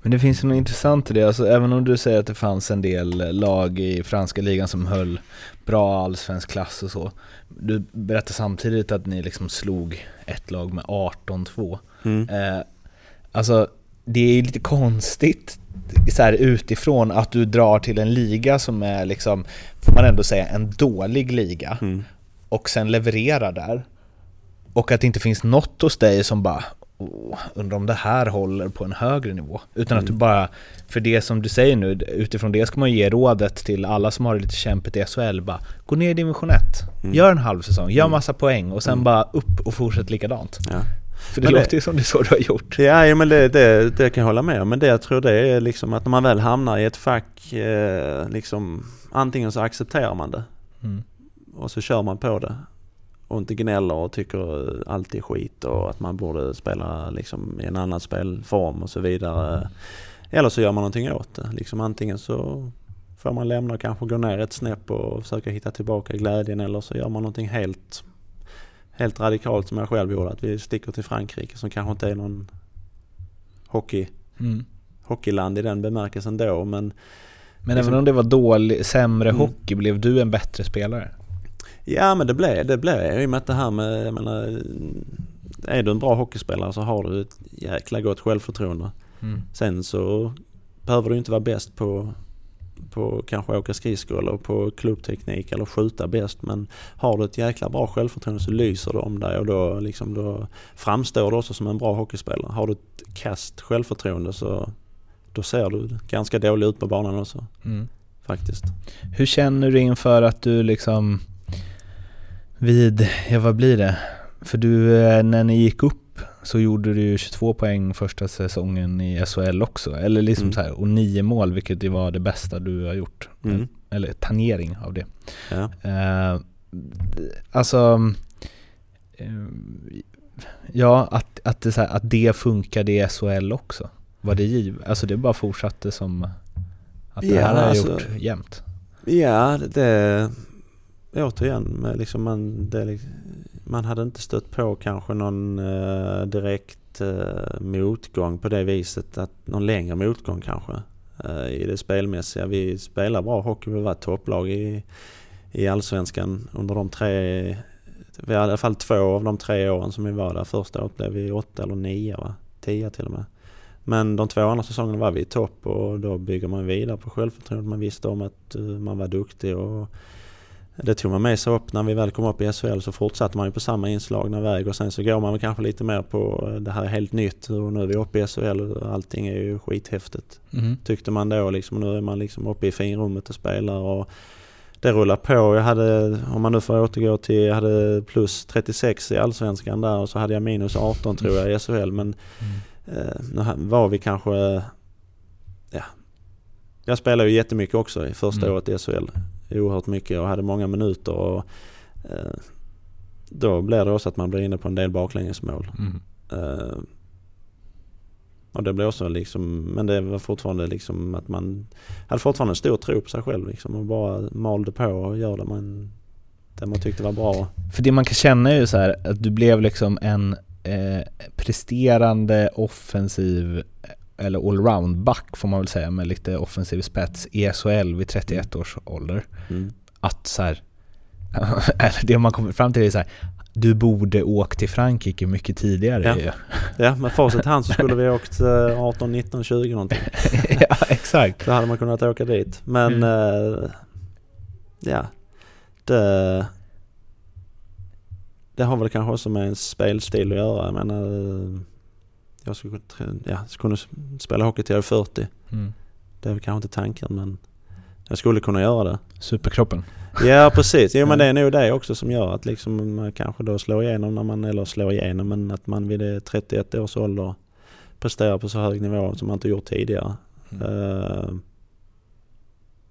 Men det finns något intressant i det, alltså, även om du säger att det fanns en del lag i franska ligan som höll bra allsvensk klass och så. Du berättar samtidigt att ni liksom slog ett lag med 18-2. Mm. Eh, alltså det är lite konstigt så här utifrån att du drar till en liga som är liksom, får man ändå säga, en dålig liga mm. och sen levererar där. Och att det inte finns något hos dig som bara, oh, undrar om det här håller på en högre nivå. Utan mm. att du mm. bara, för det som du säger nu, utifrån det ska man ge rådet till alla som har det lite kämpigt i SHL, bara gå ner i division 1, mm. gör en halv säsong, gör mm. massa poäng och sen mm. bara upp och fortsätt likadant. Ja. För det men låter ju som det är så du har gjort. Ja, men det, det, det kan jag hålla med om. Men det jag tror det är liksom att när man väl hamnar i ett fack, eh, liksom antingen så accepterar man det mm. och så kör man på det och inte gnäller och tycker allt är skit och att man borde spela liksom i en annan spelform och så vidare. Eller så gör man någonting åt det. Liksom antingen så får man lämna och kanske gå ner ett snäpp och försöka hitta tillbaka glädjen eller så gör man någonting helt helt radikalt som jag själv gjorde. Att vi sticker till Frankrike som kanske inte är någon hockey, mm. hockeyland i den bemärkelsen då. Men, men liksom, även om det var dålig, sämre mm. hockey, blev du en bättre spelare? Ja men det blev det. Blev. I och med att det här med, jag menar, är du en bra hockeyspelare så har du ett jäkla gott självförtroende. Mm. Sen så behöver du inte vara bäst på på kanske åka skridskor eller på klubbteknik eller skjuta bäst. Men har du ett jäkla bra självförtroende så lyser det om dig och då, liksom, då framstår du också som en bra hockeyspelare. Har du ett kast självförtroende så då ser du ganska dålig ut på banan också. Mm. Faktiskt. Hur känner du inför att du liksom vid, ja vad blir det? För du, eh, när ni gick upp så gjorde du ju 22 poäng första säsongen i SHL också. Eller liksom mm. så här, och nio mål, vilket det var det bästa du har gjort. Mm. Eller tangering av det. Ja. Uh, alltså, uh, ja, att, att, det, så här, att det funkade i SHL också. Var det giv? Alltså det bara fortsatte som att det ja, här har jag alltså, gjort jämt. Ja, det, återigen, med liksom man, det, liksom- man hade inte stött på kanske någon eh, direkt eh, motgång på det viset, att någon längre motgång kanske eh, i det spelmässiga. Vi spelar bra hockey, vi var topplag i, i allsvenskan under de tre, vi hade i alla fall två av de tre åren som vi var där. Första året blev vi åtta eller nio va? Tio till och med. Men de två andra säsongerna var vi i topp och då bygger man vidare på självförtroendet. Man visste om att eh, man var duktig och det tog man med sig upp när vi väl kom upp i SHL så fortsatte man ju på samma inslagna väg och sen så går man kanske lite mer på det här är helt nytt och nu är vi uppe i SHL och allting är ju skithäftigt. Mm. Tyckte man då liksom. Nu är man liksom uppe i finrummet och spelar och det rullar på. Jag hade, om man nu får återgå till, jag hade plus 36 i Allsvenskan där och så hade jag minus 18 tror jag i SHL men mm. eh, nu var vi kanske, ja. Jag spelade ju jättemycket också i första mm. året i SHL oerhört mycket och hade många minuter. Och, eh, då blir det också att man blir inne på en del baklängesmål. Mm. Eh, och det blev också liksom, men det var fortfarande liksom att man hade fortfarande en stor tro på sig själv liksom och bara malde på och gör det man, det man tyckte var bra. För det man kan känna är ju så här att du blev liksom en eh, presterande offensiv eller allround-back får man väl säga med lite offensiv spets i SHL vid 31 mm. års ålder. Mm. Att så här, [laughs] eller det man kommer fram till är så här, du borde åkt till Frankrike mycket tidigare ja. [laughs] Ja, med facit hand så skulle vi åkt 18, 19, 20 någonting. [laughs] ja, exakt. Då hade man kunnat åka dit. Men mm. äh, ja, det, det har väl kanske också med en spelstil att göra. Jag menar, jag skulle ja, kunna spela hockey till jag är 40. Mm. Det är kanske inte tanken men jag skulle kunna göra det. Superkroppen. Ja precis, jo men det är nog det också som gör att liksom man kanske då slår igenom när man, eller slår igenom men att man vid 31 års ålder presterar på så hög nivå som man inte gjort tidigare. Mm. Uh,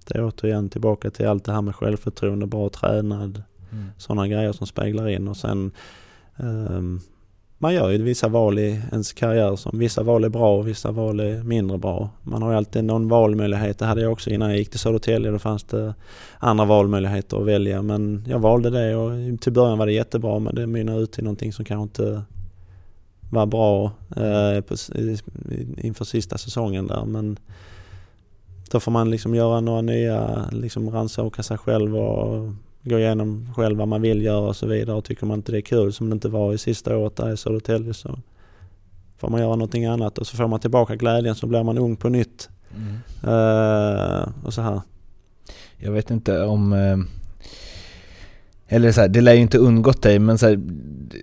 det är återigen tillbaka till allt det här med självförtroende, bra tränad, Mm. sådana grejer som speglar in och sen um, man gör ju vissa val i ens karriär som vissa val är bra och vissa val är mindre bra. Man har ju alltid någon valmöjlighet. Det hade jag också innan jag gick till Södertälje. Då fanns det andra valmöjligheter att välja men jag valde det och till början var det jättebra men det mynnade ut till någonting som kanske inte var bra eh, på, inför sista säsongen där men då får man liksom göra några nya, liksom rannsaka sig själv och gå igenom själv vad man vill göra och så vidare. Och tycker man inte det är kul som det inte var i sista året där i Södertälje så får man göra någonting annat och så får man tillbaka glädjen så blir man ung på nytt. Mm. Uh, och så här. Jag vet inte om... eh, Eller så här, det lär ju inte undgått dig, men så här,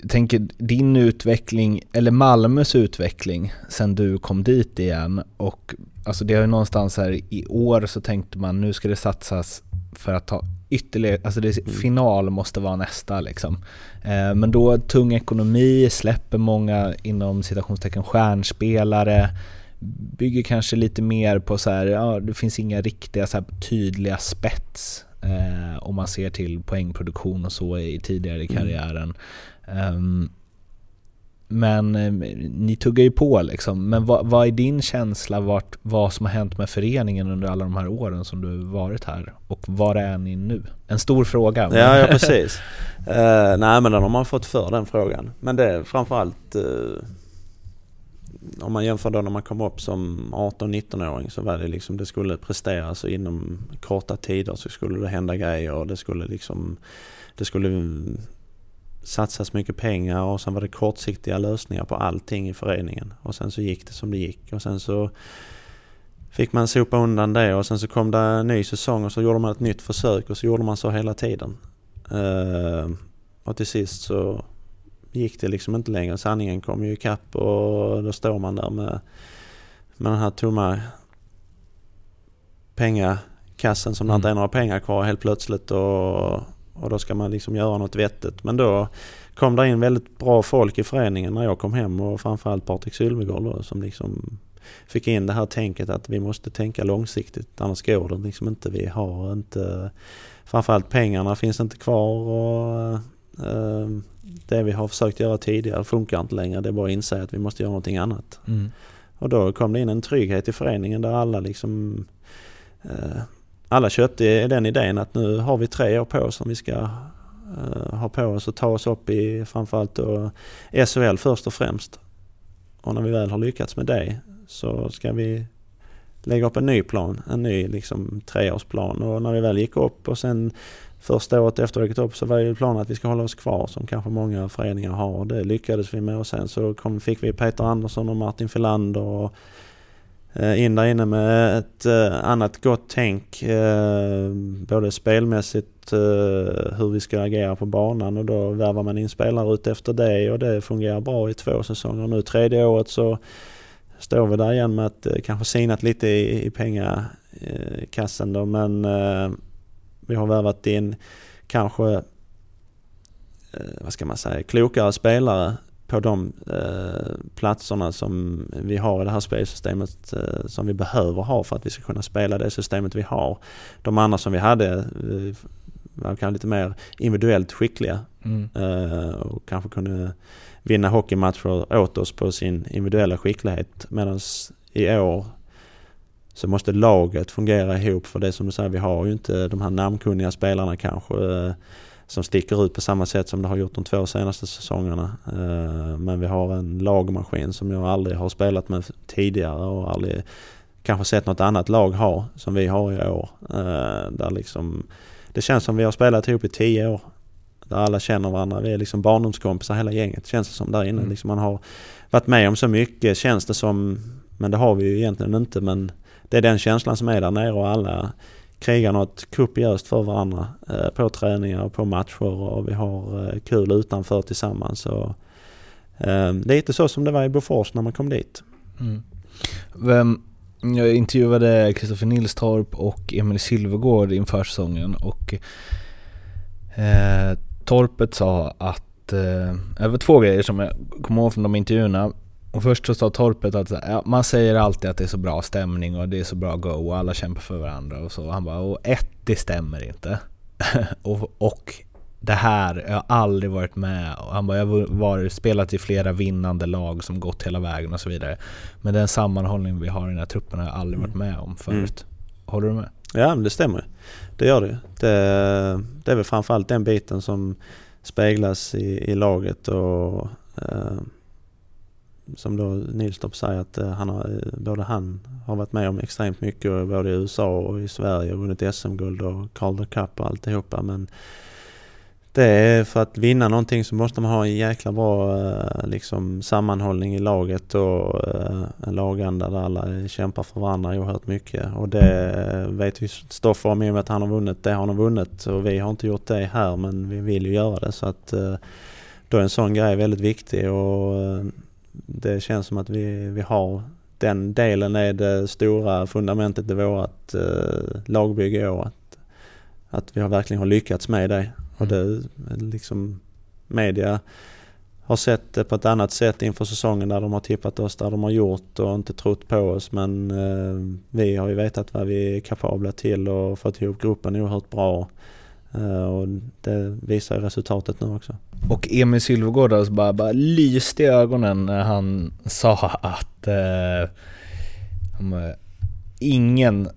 tänker din utveckling, eller Malmös utveckling sen du kom dit igen och alltså det har ju någonstans här i år så tänkte man nu ska det satsas för att ta ytterligare, alltså det, final måste vara nästa liksom. Eh, men då tung ekonomi, släpper många inom citationstecken stjärnspelare, bygger kanske lite mer på så här, ja det finns inga riktiga så tydliga spets eh, om man ser till poängproduktion och så i tidigare i karriären. Um, men eh, ni tuggar ju på liksom. Men vad, vad är din känsla vart, vad som har hänt med föreningen under alla de här åren som du varit här? Och var är ni nu? En stor fråga. men- Ja, ja [laughs] precis. uh, nej men den har man fått för den frågan. Men det är framförallt uh, om man jämför då när man kom upp som 18-19-åring så var det liksom det skulle presteras och inom korta tider så skulle det hända grejer och det skulle liksom det skulle satsas mycket pengar och sen var det kortsiktiga lösningar på allting i föreningen och sen så gick det som det gick och sen så fick man sopa undan det och sen så kom det en ny säsong och så gjorde man ett nytt försök och så gjorde man så hela tiden. Eh, och till sist så gick det liksom inte längre. Sanningen kom ju ikapp och då står man där med, med den här tomma pengakassen som det inte är några pengar kvar helt plötsligt och, och då ska man liksom göra något vettigt. Men då kom det in väldigt bra folk i föreningen när jag kom hem och framförallt Patrik Sylvegård som liksom fick in det här tänket att vi måste tänka långsiktigt annars går det liksom inte. Vi har inte framförallt pengarna finns inte kvar och eh, det vi har försökt göra tidigare funkar inte längre. Det är bara att inse att vi måste göra någonting annat. Mm. Och då kom det in en trygghet i föreningen där alla liksom eh, alla köpte den idén att nu har vi tre år på oss som vi ska eh, ha på oss och ta oss upp i framförallt då SHL först och främst. Och när vi väl har lyckats med det så ska vi lägga upp en ny plan, en ny liksom treårsplan. Och när vi väl gick upp och sen första året efter vi gick upp så var ju planen att vi ska hålla oss kvar som kanske många föreningar har. Och det lyckades vi med. Och sen så kom, fick vi Peter Andersson och Martin Filander och Eh, in där inne med ett eh, annat gott tänk eh, både spelmässigt hur vi ska agera på banan och då värvar man in spelare ut efter det och det fungerar bra i två säsonger. Nu tredje året så står vi där igen med att det kanske sinat lite i, i pengakassan då men vi har värvat in kanske, vad ska man säga, klokare spelare på de eh, platserna som vi har i det här spelsystemet eh, som vi behöver ha för att vi ska kunna spela det systemet vi har. De andra som vi hade eh, var kanske lite mer individuellt skickliga Mm. eh, och kanske kunde vinna hockeymatcher åt oss på sin individuella skicklighet. Medan i år så måste laget fungera ihop för det som du säger, vi har ju inte de här namnkunniga spelarna kanske som sticker ut på samma sätt som det har gjort de två senaste säsongerna. Eh, men vi har en lagmaskin som jag aldrig har spelat med tidigare och aldrig kanske sett något annat lag ha som vi har i år. Eh, där liksom, det känns som vi har spelat ihop i tio år. Där alla känner varandra. Vi är liksom barndomskompisar hela gänget känns det som där inne. Mm. Liksom man har varit med om så mycket känns det som. Men det har vi ju egentligen inte. Men det är den känslan som är där nere och alla krigar något kopiöst för varandra eh, på träningar och på matcher och vi har eh, kul utanför tillsammans. Och, eh, lite så som det var i Bofors när man kom dit. Mm. Vem, Jag intervjuade Kristoffer Nilstorp och Emil Silvergård inför säsongen och eh, Torpet sa att, eh, det var två grejer som jag kommer ihåg från de intervjuerna. Och först så sa Torpet att ja, man säger alltid att det är så bra stämning och det är så bra go och alla kämpar för varandra och så. Han bara, och ett, det stämmer inte. [laughs] och, och det här, jag har aldrig varit med. Och han bara, jag har varit, spelat i flera vinnande lag som gått hela vägen och så vidare. Men den sammanhållning vi har i den här truppen har jag aldrig varit med om förut. Mm. Håller du med? Ja, det stämmer. Det gör det. det. Det är väl framförallt den biten som speglas i, i laget och eh, som då Nilstorp säger att eh, han har, eh, både han har varit med om extremt mycket eh, både i USA och i Sverige och vunnit SM-guld och Calder Cup och alltihopa men det är för att vinna någonting så måste man ha en jäkla bra liksom, sammanhållning i laget och en laganda där alla kämpar för varandra oerhört mycket. Och det vet ju Stoffer om i och med att han har vunnit. Det har han vunnit och vi har inte gjort det här men vi vill ju göra det. Så att då är en sån grej väldigt viktig och det känns som att vi, vi har den delen är det stora fundamentet i vårt lagbygge i år. Att, att vi har verkligen har lyckats med det. Och det liksom media har sett det på ett annat sätt inför säsongen där de har tippat oss där de har gjort och inte trott på oss. Men eh, vi har ju vetat vad vi är kapabla till och fått ihop gruppen oerhört bra. Eh, och det visar resultatet nu också. Och Emil Sylvegård alltså bara, bara lyste i ögonen när han sa att eh, ingen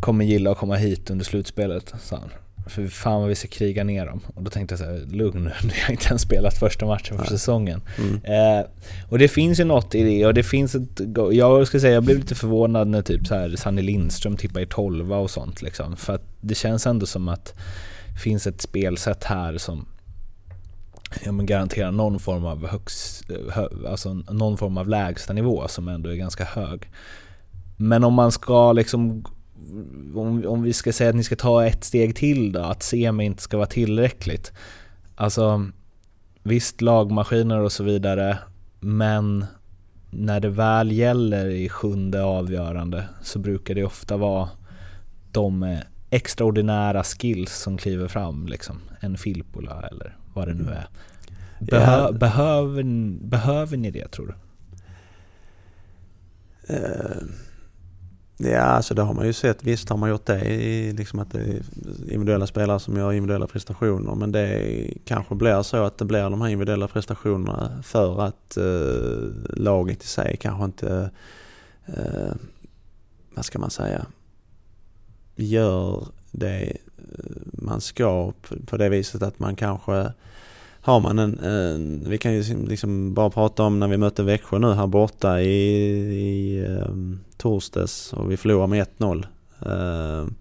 kommer gilla att komma hit under slutspelet, sa han. För fan vad vi ska kriga ner dem. Och då tänkte jag så här, lugn nu, [laughs] ni har inte ens spelat första matchen för säsongen. Mm. Eh, och det finns ju något i det och det finns ett... Jag ska säga, jag blev lite förvånad när typ så här Sanny Lindström tippar i tolva och sånt liksom. För att det känns ändå som att finns ett spelsätt här som ja, men garanterar någon form av högst, hö, alltså någon form av lägsta nivå som ändå är ganska hög. Men om man ska liksom om, om vi ska säga att ni ska ta ett steg till då, att semi inte ska vara tillräckligt. Alltså, visst lagmaskiner och så vidare, men när det väl gäller i sjunde avgörande så brukar det ofta vara de extraordinära skills som kliver fram, liksom. En Filppula eller vad det nu är. Behö ja. behöver, behöver ni det tror du? Uh Ja, alltså det har man ju sett. Visst har man gjort det i liksom att det är individuella spelare som gör individuella prestationer. Men det kanske blir så att det blir de här individuella prestationerna för att eh, laget i sig kanske inte, eh, vad ska man säga, gör det eh, man ska på det viset att man kanske har man en, en, vi kan ju liksom bara prata om när vi mötte Växjö nu här borta i, i um, torsdags och vi förlorar med 1-0. Uh, ehm,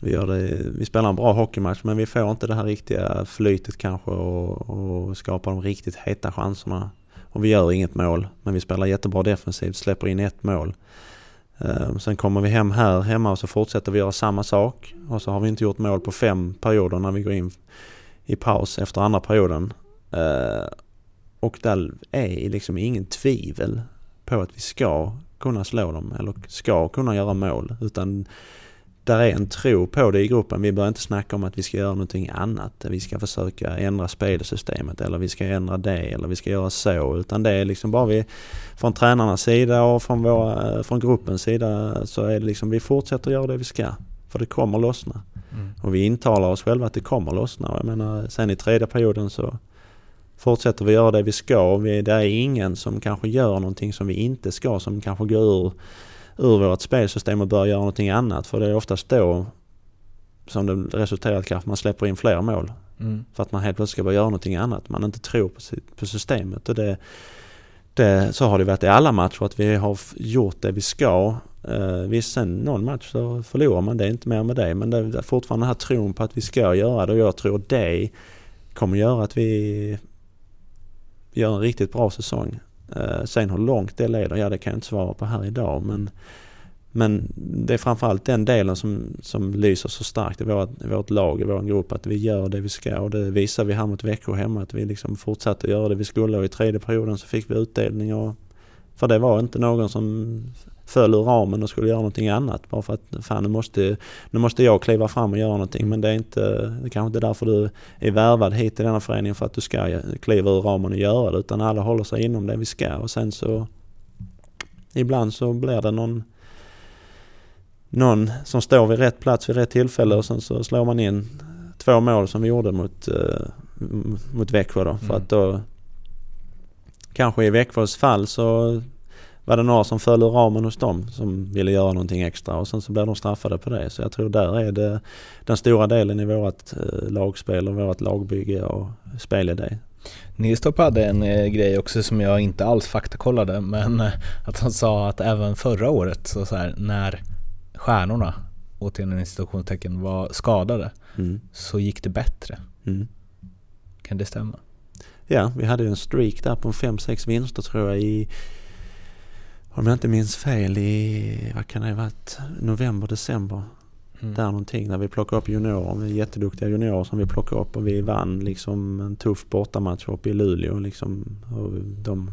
vi, gör det, vi spelar en bra hockeymatch men vi får inte det här riktiga flytet kanske och, och skapar de riktigt heta chanserna. Och vi gör inget mål men vi spelar jättebra defensivt, släpper in ett mål. Ehm, sen kommer vi hem här hemma och så fortsätter vi göra samma sak och så har vi inte gjort mål på fem perioder när vi går in i paus efter andra perioden. Ehm, och där är liksom ingen tvivel på att vi ska kunna slå dem eller ska kunna göra mål. Utan där är en tro på det i gruppen. Vi börjar inte snacka om att vi ska göra någonting annat. Vi ska försöka ändra spelsystemet eller vi ska ändra det eller vi ska göra så. Utan det är liksom bara vi från tränarnas sida och från, våra, från gruppens sida så är det liksom vi fortsätter göra det vi ska. För det kommer lossna. Mm. Och vi intalar oss själva att det kommer lossna. Jag menar, sen i tredje perioden så fortsätter vi göra det vi ska. Vi, det är ingen som kanske gör någonting som vi inte ska, som kanske går ur, ur vårt spelsystem och börjar göra någonting annat. För det är oftast då som det resulterar i att man släpper in fler mål. Mm. För att man helt plötsligt ska börja göra någonting annat. Man inte tror på, på systemet. Och det, det, så har det varit i alla matcher, att vi har gjort det vi ska. Uh, visst, sen någon match så förlorar man, det är inte mer med det. Men det är fortfarande den här tron på att vi ska göra det och jag tror det kommer göra att vi gör en riktigt bra säsong. Eh, sen hur långt det leder, ja det kan jag inte svara på här idag men men det är framförallt den delen som, som lyser så starkt i vårt, i vårt lag, i vår grupp, att vi gör det vi ska och det visar vi här mot Växjö hemma, att vi liksom fortsatte göra det vi skulle och i tredje perioden så fick vi utdelning och för det var inte någon som föll ur ramen och skulle göra någonting annat. Bara för att fan nu måste, nu måste jag kliva fram och göra någonting. Men det är inte, det kanske inte är därför du är värvad hit till denna föreningen för att du ska kliva ur ramen och göra det. Utan alla håller sig inom det vi ska och sen så ibland så blir det någon någon som står vid rätt plats vid rätt tillfälle och sen så slår man in två mål som vi gjorde mot, uh, mot Växjö då. Mm. För att då kanske i Växjös fall så var det några som föll ur ramen hos dem som ville göra någonting extra och sen så blev de straffade på det. Så jag tror där är det den stora delen i vårt uh, lagspel och vårt lagbygge och spelidé. Nilstorp hade en eh, grej också som jag inte alls faktakollade men eh, att han sa att även förra året så, så här, när stjärnorna, återigen institutionstecken, var skadade mm. så gick det bättre. Mm. Kan det stämma? Ja, vi hade ju en streak där på 5-6 vinster tror jag i om jag inte minns fel i, vad kan det ha varit, november, december. Mm. Där någonting när vi plockade upp juniorer, jätteduktiga juniorer som vi plockade upp och vi vann liksom en tuff bortamatch uppe i Luleå liksom. Och de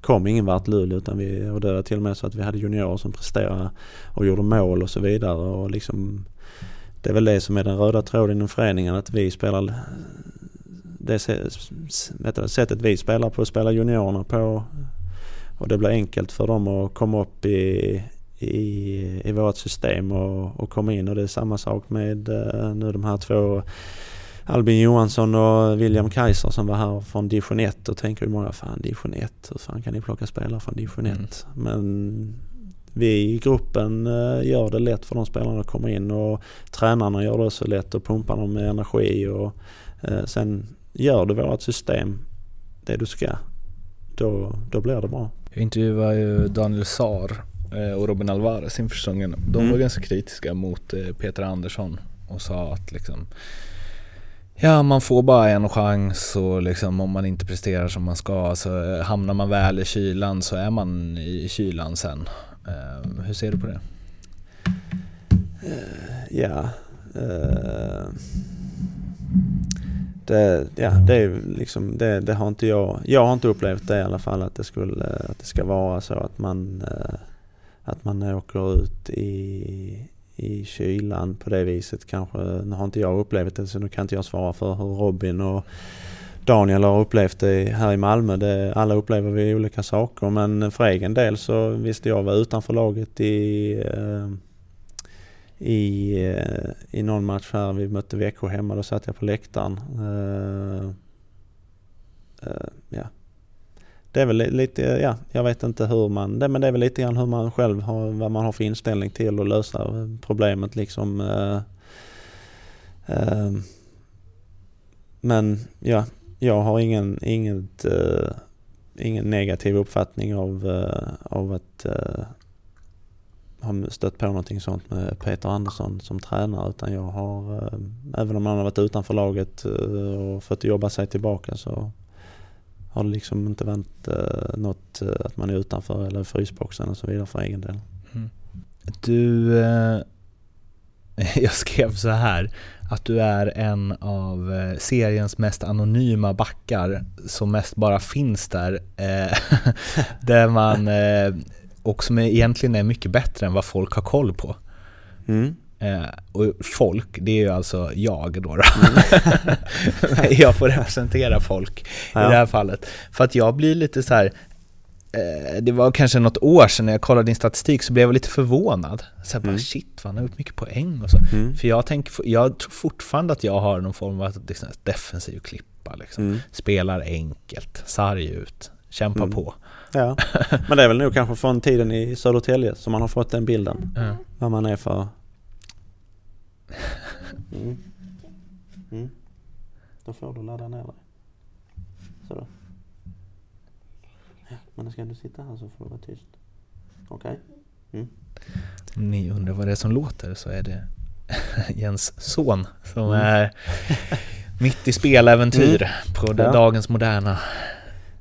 kom ingen vart Luleå utan vi, och det var till och med så att vi hade juniorer som presterade och gjorde mål och så vidare och liksom det är väl det som är den röda tråden inom föreningen att vi spelar det sättet vi spelar på, spelar juniorerna på och det blir enkelt för dem att komma upp i, i, i vårt system och, och komma in. Och det är samma sak med uh, nu de här två Albin Johansson och William Kaiser som var här från division 1 och tänker ju många fan division 1, hur fan kan ni plocka spelare från division 1? Mm. Men vi i gruppen uh, gör det lätt för de spelarna att komma in. Och tränarna gör det så lätt och pumpar dem med energi. Och uh, sen gör du vårt system det du ska, då, då blir det bra. Jag intervjuade ju Daniel Saar eh, och Robin Alvarez inför säsongen. De mm. var ganska kritiska mot eh, Peter Andersson och sa att liksom Ja, man får bara en chans och liksom om man inte presterar som man ska så eh, hamnar man väl i kylan så är man i kylan sen. hur ser du på det? ja, det, ja, det är liksom, det, det, har inte jag, jag har inte upplevt det i alla fall att det skulle, att det ska vara så att man, eh, att man åker ut i, i kylan på det viset kanske. Nu har inte jag upplevt det så nu kan inte jag svara för hur Robin och Daniel har upplevt det här i Malmö. Det, alla upplever vi olika saker men för egen del så visste jag var utanför laget i eh, i, eh, i någon match här, vi mötte Växjö hemma, då satt jag på läktaren. Uh, uh, ja. Det är väl lite, ja, jag vet inte hur man, det, men det är väl lite grann hur man själv har, vad man har för inställning till att lösa problemet liksom. Uh, men ja, jag har ingen, inget, ingen negativ uppfattning av, av att har stött på någonting sånt med Peter Andersson som tränare utan jag har, eh, även om han har varit utanför laget eh, och fått jobba sig tillbaka så har det liksom inte varit eh, något att man är utanför eller frysboxen och så vidare för egen del. Mm. Du, [laughs] jag skrev så här att du är en av seriens mest anonyma backar som mest bara finns där. [laughs] där man och som egentligen är mycket bättre än vad folk har koll på. Mm. Eh, och folk, det är ju alltså jag då. då. Mm. [laughs] jag får representera folk ja. i det här fallet. För att jag blir lite så här, eh, det var kanske något år sedan när jag kollade din statistik så blev jag lite förvånad. Så här, bara, mm. shit, han har gjort mycket poäng och så. Mm. För jag, tänker, jag tror fortfarande att jag har någon form av liksom, defensiv klippa. Liksom. Mm. Spelar enkelt, sarg ut, kämpa mm. på. Ja, [laughs] men det är väl nog kanske från tiden i Södertälje som man har fått den bilden. Mm. Vad man är för... [laughs] Mm. Mm. Då får du ladda ner dig. Så Ja, men ska du sitta här så får du vara tyst. Okej? Okay? Mm. Om ni undrar vad det är som låter så är det [laughs] Jens son som mm. är mitt i speläventyr mm. på ja. dagens moderna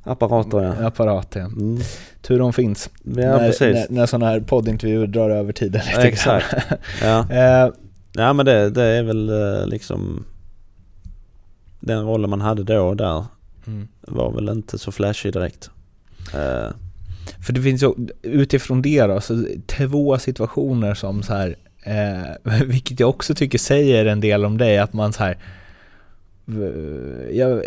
Apparater ja. Apparater ja. Mm. Tur de finns. Ja, när, precis. när, när sådana här poddintervjuer drar över tiden lite Exakt. [laughs] ja. uh, ja men det, det är väl uh, liksom den rollen man hade då och där mm. var väl inte så flashig direkt. Uh, för det finns ju utifrån det då, så två situationer som så här, eh, [laughs] vilket jag också tycker säger en del om dig, att man så här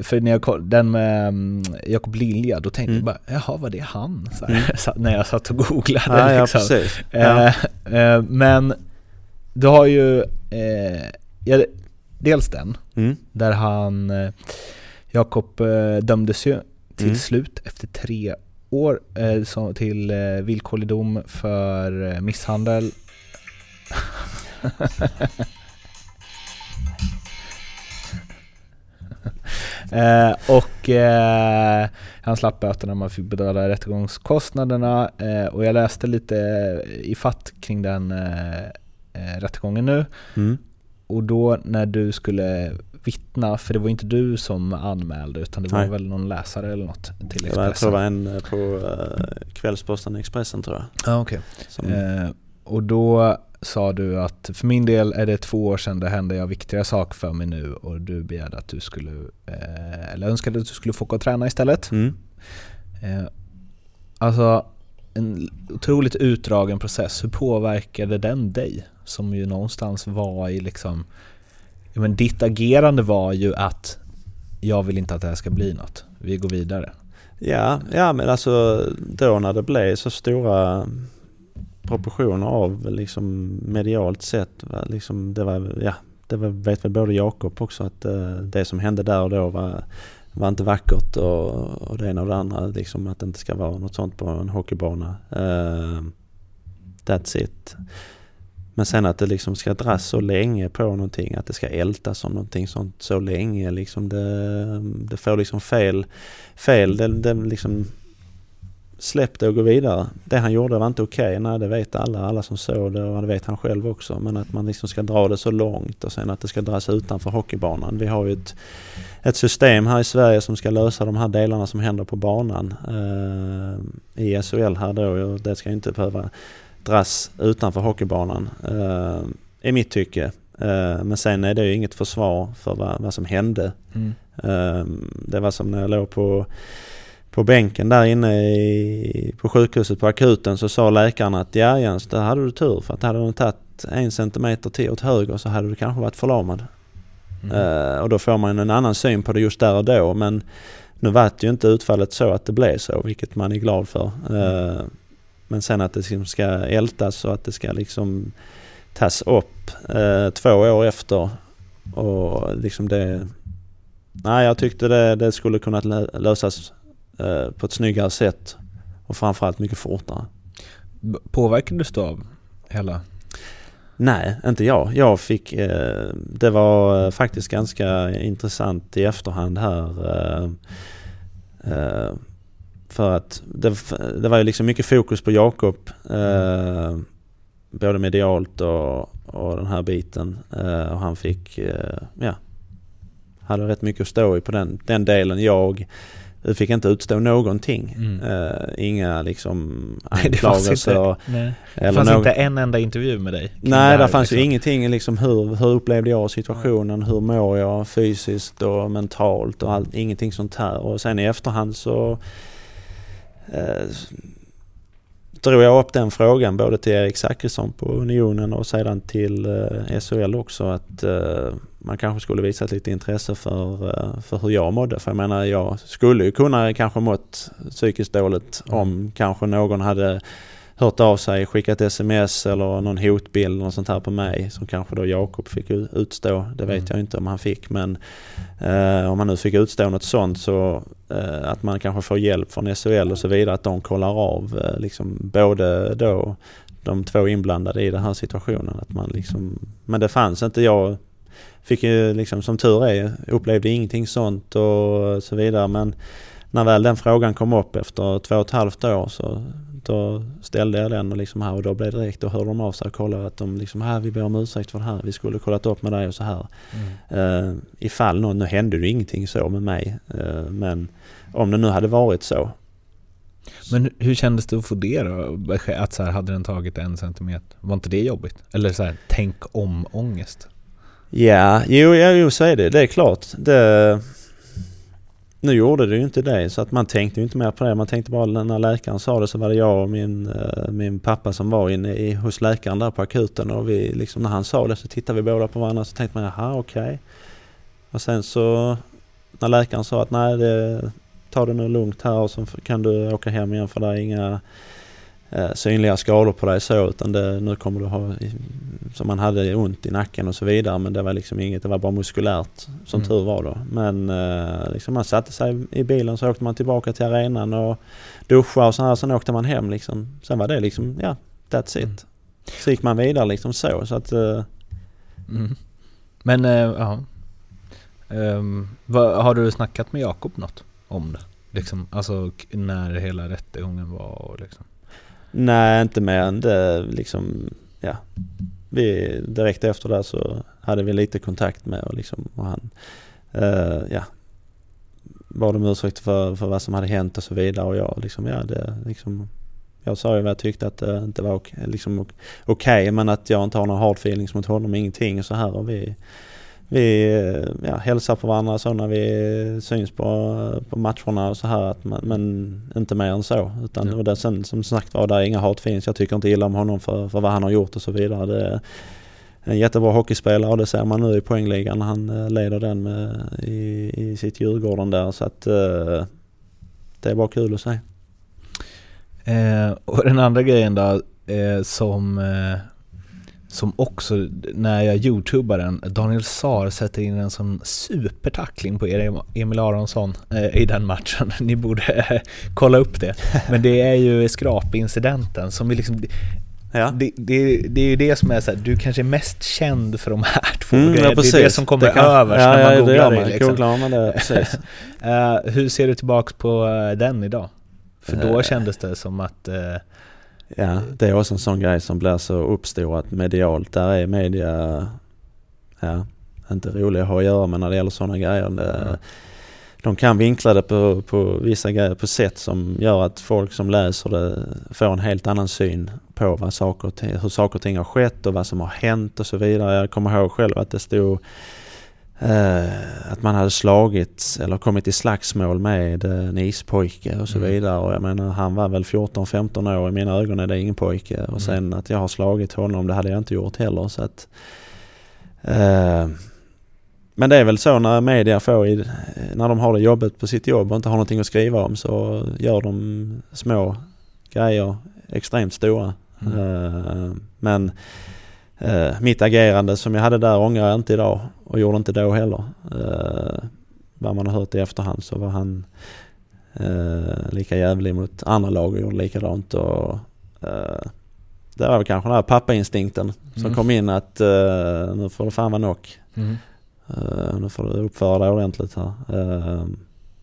för när jag den med um, Jakob Lilja, då tänkte mm. jag bara, jaha var det han? Så här, mm. [laughs] när jag satt och googlade ja, liksom. Ja, precis. Ja. Eh, eh, men du har ju, eh, ja, dels den, mm. där han, eh, Jakob eh, dömdes ju till Mm. slut efter tre år eh, så, till eh, villkorlig dom för eh, misshandel. [laughs] [laughs] eh, och eh, han slapp böterna, man fick betala rättegångskostnaderna eh, och jag läste lite i fatt kring den eh, eh, rättegången nu. Mm. Och då när du skulle vittna, för det var inte du som anmälde utan det var Nej. väl någon läsare eller något till var, jag tror Expressen? det var en eh, på Kvällsposten Expressen tror jag. Ja, okej. Som, och då sa du att för min del är det två år sedan det hände jag viktigare sak för mig nu och du begärde att du skulle, eh, eller önskade att du skulle få gå och träna istället. mm. Eh, alltså en otroligt utdragen process. Hur påverkade den dig? Som ju någonstans var i liksom, men ditt agerande var ju att jag vill inte att det här ska bli något. Vi går vidare. Ja, ja men alltså då när det blev så stora proportioner av liksom medialt sett. va, Liksom det var, ja, det var, vet väl både Jakob också att eh, det som hände där och då var, var inte vackert och, och det ena och det andra. Liksom att det inte ska vara något sånt på en hockeybana. Eh, that's it. Men sen att det liksom ska dras så länge på någonting, att det ska ältas om någonting sånt så länge liksom det, det får liksom fel, fel, det, det liksom släpp det och gå vidare. Det han gjorde var inte okej, nej det vet alla, alla som såg det och det vet han själv också. Men att man liksom ska dra det så långt och sen att det ska dras utanför hockeybanan. Vi har ju ett, ett system här i Sverige som ska lösa de här delarna som händer på banan eh, i SHL här då och det ska inte behöva dras utanför hockeybanan eh, i mitt tycke. Eh, men sen är det ju inget försvar för vad, vad som hände. Eh, det var som när jag låg på, på bänken där inne i, på sjukhuset på akuten så sa läkaren att ja Jens, där hade du tur för att hade du tagit en centimeter till åt höger så hade du kanske varit förlamad. Mm. Eh, och då får man en annan syn på det just där och då men nu var det ju inte utfallet så att det blev så vilket man är glad för. Eh, men sen att det liksom ska ältas och att det ska liksom tas upp eh, två år efter och liksom det... Nej, jag tyckte det, det skulle kunna lö- lösas på ett snyggare sätt och framförallt mycket fortare. Påverkades du av hela? Nej, inte jag. Jag fick... Eh, det var eh, faktiskt ganska intressant i efterhand här. Eh, eh, för att det, det var ju liksom mycket fokus på Jakob. Eh, både medialt och, och den här biten. Eh, och han fick, eh, ja, hade rätt mycket att stå i på den, den delen. Jag fick inte utstå någonting. Mm. Eh, inga liksom [laughs] Nej, det fanns anklagelser. inte. Det fanns någon- inte en enda intervju med dig? Nej, här, där fanns ju liksom. ingenting liksom hur, hur upplevde jag situationen, hur mår jag fysiskt och mentalt och allt, ingenting sånt här. Och sen i efterhand så eh, drog jag upp den frågan både till Erik Zachrisson på Unionen och sedan till eh, SHL också att eh, man kanske skulle visat lite intresse för, eh, för hur jag mådde. För jag menar jag skulle ju kunna kanske mått psykiskt dåligt om kanske någon hade hört av sig, skickat sms eller någon hotbild eller sånt här på mig som kanske då Jakob fick utstå. Det vet Mm. jag inte om han fick men eh, om han nu fick utstå något sånt så eh, att man kanske får hjälp från SHL och så vidare att de kollar av eh, liksom både då de två inblandade i den här situationen. Att man liksom, men det fanns inte. Jag fick ju liksom som tur är upplevde ingenting sånt och så vidare men när väl den frågan kom upp efter två och ett halvt år så då ställde jag den och liksom här och då blev det direkt, då hörde de av sig och kollade att de liksom här vi ber om ursäkt för det här, vi skulle kollat upp med dig och så här. Mm. Uh, ifall någon, nu hände det ingenting så med mig, eh, men om det nu hade varit så. Men hur kändes det att få det då? Att så här, hade den tagit en centimeter? Var inte det jobbigt? Eller så här, tänk om ångest? Ja, jo, ja, jo så är det, det är klart. Det, nu gjorde det ju inte det så att man tänkte ju inte mer på det. Man tänkte bara när läkaren sa det så var det jag och min, eh, min pappa som var inne i, hos läkaren där på akuten och vi liksom när han sa det så tittade vi båda på varandra så tänkte man jaha okej. Okay. Och sen så när läkaren sa att nej det, ta det nu lugnt här och så kan du åka hem igen för det är inga synliga skador på dig så utan det, nu kommer du ha som man hade ont i nacken och så vidare men det var liksom inget, det var bara muskulärt som mm. tur var då. Men eh, liksom man satte sig i bilen så åkte man tillbaka till arenan och duschade och så här, sen åkte man hem liksom. Sen var det liksom, ja, that's it. Mm. Så gick man vidare liksom så så att... Eh, mm. Men, eh, ja. Um, vad, har du snackat med Jakob något om det? Liksom, alltså när hela rättegången var och liksom? Nej, inte mer än det liksom, ja. Vi, direkt efter det så hade vi lite kontakt med och liksom, och han, uh, ja. Bad om ursäkt för, för vad som hade hänt och så vidare och jag liksom, ja det liksom jag sa ju vad jag tyckte att det inte var okej, liksom okej men att jag inte har några hard feelings mot honom, ingenting och så här och vi vi ja, hälsar på varandra så när vi syns på, på matcherna och så här. Att man, men inte mer än så. Utan, ja. och det, sen som sagt var, det är inga hatfins. Jag tycker inte illa om honom för, för vad han har gjort och så vidare. Det en jättebra hockeyspelare och det ser man nu i poängligan. Han eh, leder den med, i, i sitt Djurgården där. Så att eh, det är bara kul att se. Eh, och den andra grejen då eh, som eh, som också, när jag youtubar den, Daniel Saar sätter in en sån supertackling på Emil Aronsson eh, i den matchen. [laughs] Ni borde eh, kolla upp det. Men det är ju skrapincidenten som vi liksom... Ja. Det, det, det är ju det som är så här, du kanske är mest känd för de här två mm, grejerna. Ja, det är det som kommer kan, överst ja, när man ja, googlar det. Liksom. Googlar man det precis. uh, [laughs] hur ser du tillbaks på den idag? För då kändes det som att uh, Ja, det är också en sån grej som blir så uppstorat medialt. Där är media, ja, inte roliga att ha att göra med när det gäller sådana grejer. Det, mm. De kan vinkla det på, på vissa grejer på sätt som gör att folk som läser det får en helt annan syn på vad saker hur saker och ting har skett och vad som har hänt och så vidare. Jag kommer ihåg själv att det stod Eh, att man hade slagit eller kommit i slagsmål med en ispojke och så mm. vidare. Och jag menar han var väl 14-15 år. I mina ögon är det ingen pojke. Mm. Och sen att jag har slagit honom det hade jag inte gjort heller. Så att, eh, men det är väl så när media får, i, när de har det jobbet på sitt jobb och inte har någonting att skriva om så gör de små grejer extremt stora. Mm. Eh, men Eh, mitt agerande som jag hade där ångrar jag inte idag och gjorde inte då heller. Eh, vad man har hört i efterhand så var han eh, lika jävlig mot andra lag och gjorde likadant. Och, eh, det var väl kanske den här pappainstinkten som mm. kom in att eh, nu får det fan vara knock. Mm. Uh, nu får du uppföra dig ordentligt här. Uh,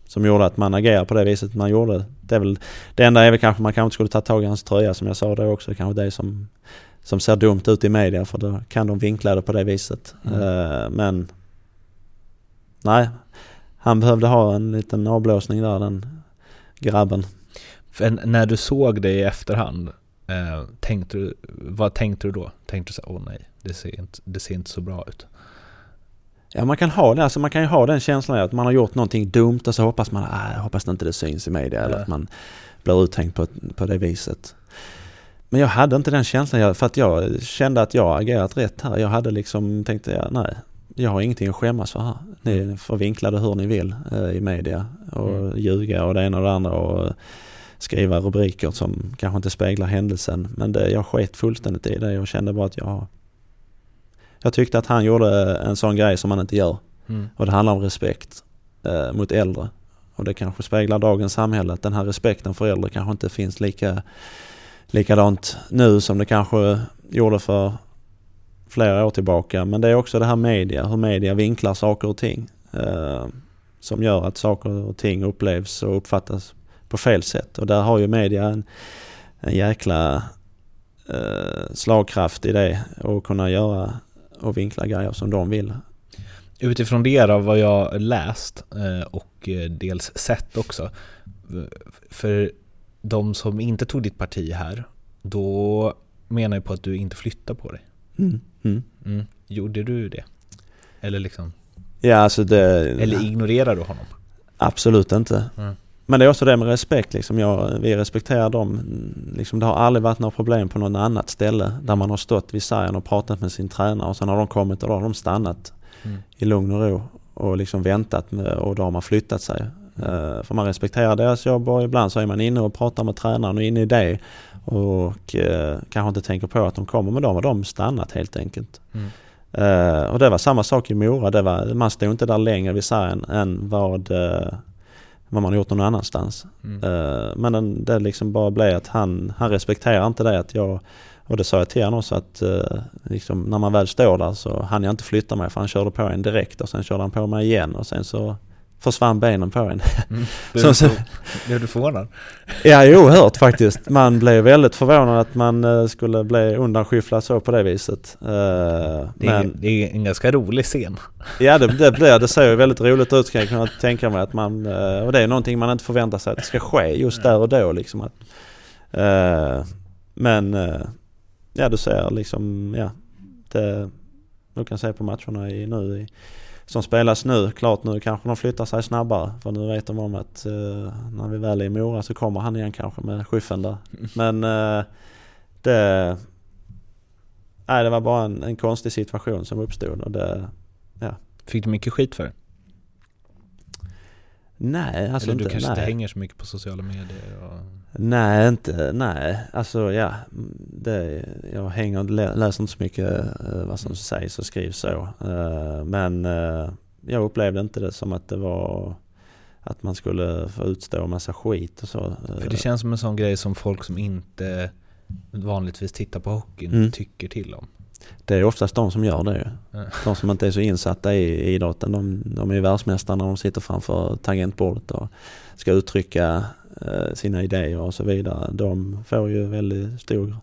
som gjorde att man agerade på det viset man gjorde. Det, är väl, det enda är väl kanske man kanske inte skulle ta tag i hans tröja som jag sa då också. Kanske det som som ser dumt ut i media för då kan de vinkla det på det viset. Mm. Uh, men nej, han behövde ha en liten avblåsning där den grabben. För när du såg det i efterhand, eh, tänkte du, vad tänkte du då? Tänkte du så åh nej, det ser, inte, det ser inte så bra ut? Ja man kan ha det, alltså man kan ju ha den känslan att man har gjort någonting dumt och så hoppas man, äh, hoppas inte det syns i media eller att man blir uttänkt på, på det viset. Men jag hade inte den känslan för att jag kände att jag agerat rätt här. Jag hade liksom tänkt, ja, nej, jag har ingenting att skämmas för här. Ni mm. får vinkla det hur ni vill eh, i media och mm. ljuga och det ena och det andra och skriva rubriker som kanske inte speglar händelsen. Men det, jag sket fullständigt i det och kände bara att jag Jag tyckte att han gjorde en sån grej som man inte gör. Mm. Och det handlar om respekt eh, mot äldre. Och det kanske speglar dagens samhälle att den här respekten för äldre kanske inte finns lika likadant nu som det kanske gjorde för flera år tillbaka. Men det är också det här media, hur media vinklar saker och ting. Eh, som gör att saker och ting upplevs och uppfattas på fel sätt. Och där har ju media en, en jäkla eh, slagkraft i det och kunna göra och vinkla grejer som de vill. Utifrån det då, vad jag läst eh, och eh, dels sett också. För de som inte tog ditt parti här, då menar jag på att du inte flyttar på dig. Mm. Mm. Mm. Gjorde du det? Eller liksom? Ja, alltså det... Eller ignorerar du honom? Absolut inte. Mm. Men det är också det med respekt. Liksom jag, vi respekterar dem. Liksom det har aldrig varit några problem på något annat ställe där man har stått vid sargen och pratat med sin tränare och sen har de kommit och då har de stannat Mm. i lugn och ro och liksom väntat med, och då har man flyttat sig. Eh, för man respekterar deras jobb och ibland så är man inne och pratar med tränaren och inne i det och uh, kanske inte tänker på att de kommer med dem och de har stannat helt enkelt. Mm. Eh, och det var samma sak i Mora. Det var, man stod inte där längre vid sargen än vad, vad man har gjort någon annanstans. Mm. Eh, men den, det liksom bara blev att han, han respekterar inte det att jag och det sa jag till honom också att eh, liksom, när man väl står där så hann jag inte flytta mig för han körde på en direkt och sen körde han på mig igen och sen så försvann benen på en. Mm. [laughs] Blev, du, så- blev du förvånad? Ja, oerhört faktiskt. Man blev väldigt förvånad att man eh, skulle bli undanskyfflad så på det viset. Eh, Det är, men det är en ganska rolig scen. ja, det, det blir det. ser ju väldigt roligt ut ska jag kunna tänka mig att man, eh, och det är någonting man inte förväntar sig att det ska ske just där och då liksom. Att, men ja, du ser liksom, ja, det, du kan se på matcherna i, nu i, som spelas nu. Klart nu kanske de flyttar sig snabbare för nu vet de om att eh, när vi väl är i Mora så kommer han igen kanske med skyffeln där. [laughs] Men eh, det, nej, det var bara en, en konstig situation som uppstod och det, Fick du mycket skit för det? nej alltså Eller du inte, kanske nej. inte hänger så mycket på sociala medier? Och... Nej, inte, nej. Alltså ja, det, jag hänger läser inte så mycket eh, vad som sägs och skrivs så. Eh, men eh, jag upplevde inte det som att det var att man skulle få utstå massa skit och så. För det känns som en sån grej som folk som inte vanligtvis tittar på hockeyn Mm. tycker till om. Det är oftast de som gör det ju. De som inte är så insatta i idrotten. De, de är världsmästare när de sitter framför tangentbordet och ska uttrycka sina idéer och så vidare. De får ju väldigt stor,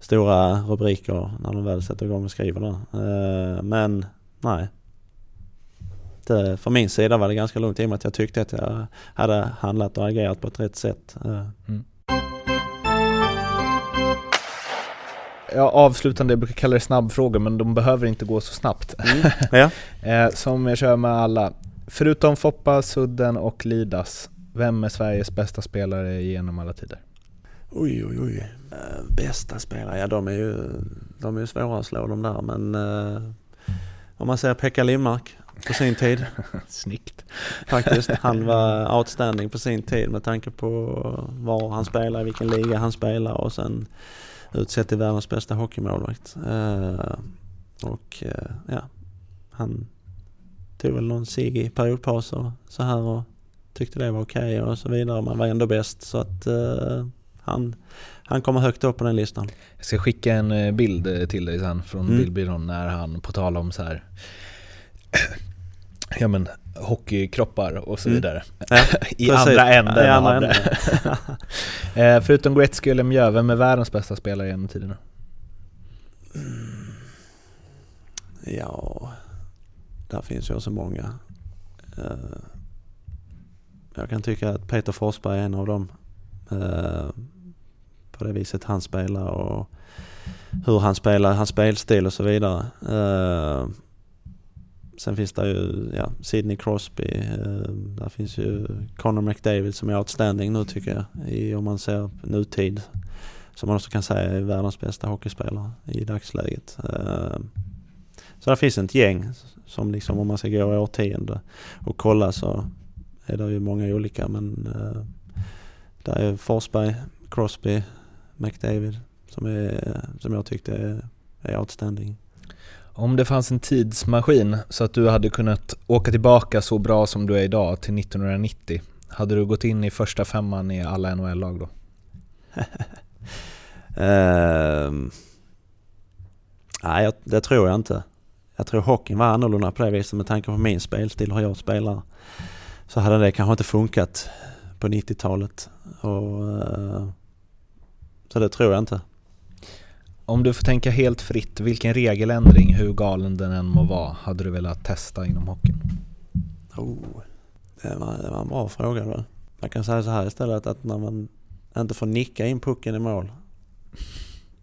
stora rubriker när de väl sätter igång och skriver det. Eh, men nej. Det, för min sida var det ganska lugnt i och med att jag tyckte att jag hade handlat och agerat på ett rätt sätt. Eh, Ja, avslutande, jag brukar kalla det snabbfrågor men de behöver inte gå så snabbt. [laughs] ja. Eh, som jag kör med alla. Förutom Foppa, Sudden och Lidas, vem är Sveriges bästa spelare genom alla tider? Oj, oj, oj. Eh, bästa spelare, ja de är ju, de är ju svåra att slå de där men eh, om man säger Pekka Lindmark på sin tid [laughs] Snyggt. faktiskt. Han var [laughs] outstanding på sin tid med tanke på var han spelar, vilken liga han spelar och sen utsett till världens bästa hockeymålvakt. Eh, och ja, han tog väl någon cigg i periodpauser så här och tyckte det var okej och så vidare. Man var ändå bäst så att eh, han, han kommer högt upp på den listan. Jag ska skicka en eh, bild eh, till dig sen från Mm. bildbyrån när han, på tal om så här [clears throat] ja men hockeykroppar och så Mm. vidare. Ja, [laughs] I andra änden I andra av det. [laughs] eh, förutom Gretzky eller Mjö, vem är världens bästa spelare genom tiderna? Ja, där finns ju så många. Eh, jag kan tycka att Peter Forsberg är en av dem. Eh, På det viset han spelar och hur han spelar, hans spelstil och så vidare. Eh, Sen finns det ju ja, Sidney Crosby. eh, Där finns ju Connor McDavid som är outstanding nu tycker jag. I, om man ser på nutid. Som man också kan säga är världens bästa hockeyspelare i dagsläget. Eh, så där finns ett gäng som liksom om man ska gå årtionde och kolla så är det ju många olika men uh, där är Forsberg, Crosby, McDavid som, är, som jag tyckte är, är outstanding. Om det fanns en tidsmaskin så att du hade kunnat åka tillbaka så bra som du är idag till 1990, hade du gått in i första femman i alla NHL-lag då? [laughs] Ehm, nej, jag, det tror jag inte. Jag tror hockeyn var annorlunda på det viset med tanke på min spelstil, hur jag spelar. Så hade det kanske inte funkat på 90-talet. Och, eh, så det tror jag inte. Om du får tänka helt fritt, vilken regeländring, hur galen den än må vara, hade du velat testa inom hockeyn? Oh, det, var, det var en bra fråga då. Man kan säga så här istället att när man inte får nicka in pucken i mål.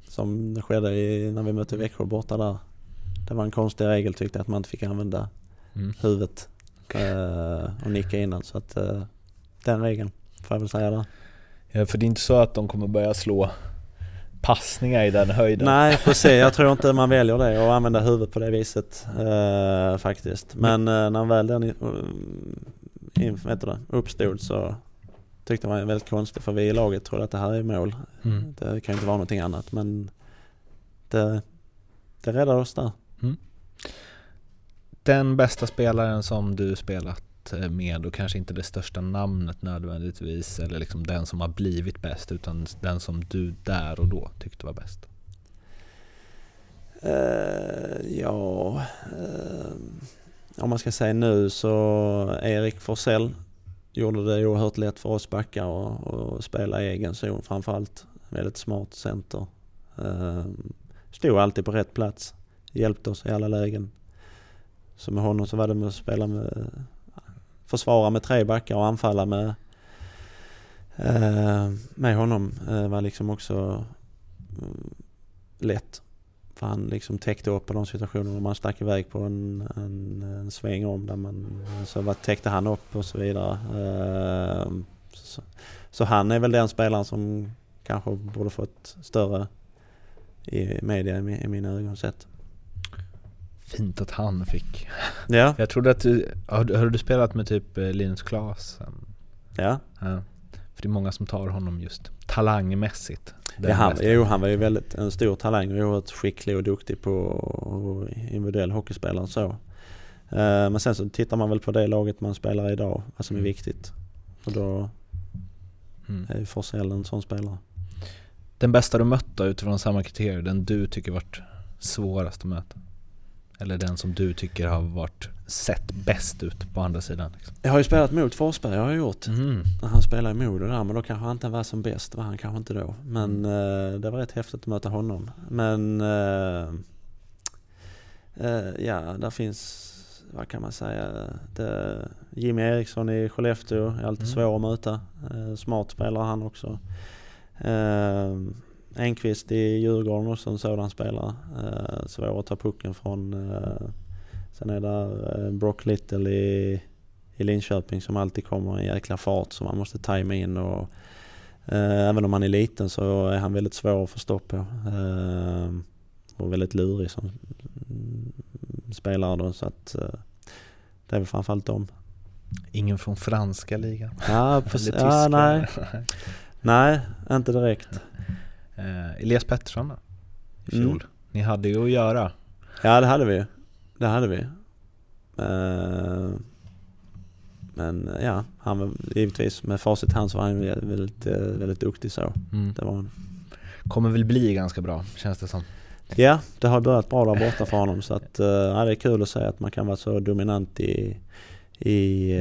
Som det skedde i, när vi mötte Växjö borta där. Det var en konstig regel tyckte jag att man inte fick använda Mm. huvudet och nicka innan. Så att eh, den regeln får jag väl säga där. Ja, för det är inte så att de kommer börja slå passningar i den höjden. Nej precis, jag tror inte man väljer det och använda huvudet på det viset eh, faktiskt. Men eh, när väl den uh, in, det, uppstod så tyckte jag det var väldigt konstigt för vi i laget trodde att det här är mål. Mm. Det kan inte vara någonting annat men det, det räddade oss där. Den bästa spelaren som du spelat eh, med och kanske inte det största namnet nödvändigtvis eller liksom den som har blivit bäst utan den som du där och då tyckte var bäst. Uh, ja, uh, om man ska säga nu så Erik Forsell gjorde det oerhört lätt för oss backar och, och spela egen zon framförallt. Väldigt smart center. Uh, stod alltid på rätt plats. Hjälpte oss i alla lägen. Så med honom så var det med att spela med försvara med tre backar och anfalla med eh, med honom eh, var liksom också eh, lätt. För han liksom täckte upp på de situationerna man stack iväg på en, en, en sväng om där man, så var, täckte han upp och så vidare. Eh, så, så han är väl den spelaren som kanske borde fått större i media i, i mina ögon sett. Fint att han fick. Ja, Jag trodde att du, har, har du spelat med typ eh, Linus Klasen? ja. Ja. För det är många som tar honom just talangmässigt. Ja han, jo, han var ju väldigt en stor talang och oerhört skicklig och duktig på individuell hockeyspelare så. Eh, men sen så tittar man väl på det laget man spelar idag, vad som är Mm. viktigt. Och då Mm. är ju Forsell en sån spelare. Den bästa du mött då utifrån samma kriterier, den du tycker varit svårast att möta? Eller den som du tycker har varit sett bäst ut på andra sidan? Liksom. Jag har ju spelat mot Forsberg, jag har gjort. Mm. När han spelade i Modo där, men då kanske han inte var som bäst, var han kanske inte då. Men eh, det var rätt häftigt att möta honom. Men eh, eh, ja, där finns, vad kan man säga, det, Jimmy Eriksson i Skellefteå är alltid Mm. svår att möta. Eh, smart spelare han också. Enqvist i Djurgården också en sådan spelare. Eh, svår att ta pucken från. Eh, sen är där eh, Brock Little i i Linköping som alltid kommer i en jäkla fart som man måste tajma in och eh, även om han är liten så är han väldigt svår att få stopp på. Eh, och väldigt lurig som spelare då så att eh, det är väl framförallt dem. Ingen från franska ligan? Ja, precis. ja nej, nej, inte direkt. [laughs] Eh, Elias Pettersson då? I fjol. Mm. Ni hade ju att göra. Ja, det hade vi. Det hade vi. Eh, men ja, han var givetvis med facit hand så var han väldigt, eh, väldigt duktig så. Mm. Det var han. Kommer väl bli ganska bra, känns det som. Ja, det har börjat bra där borta för honom så att, eh, ja, det är kul att se att man kan vara så dominant i, i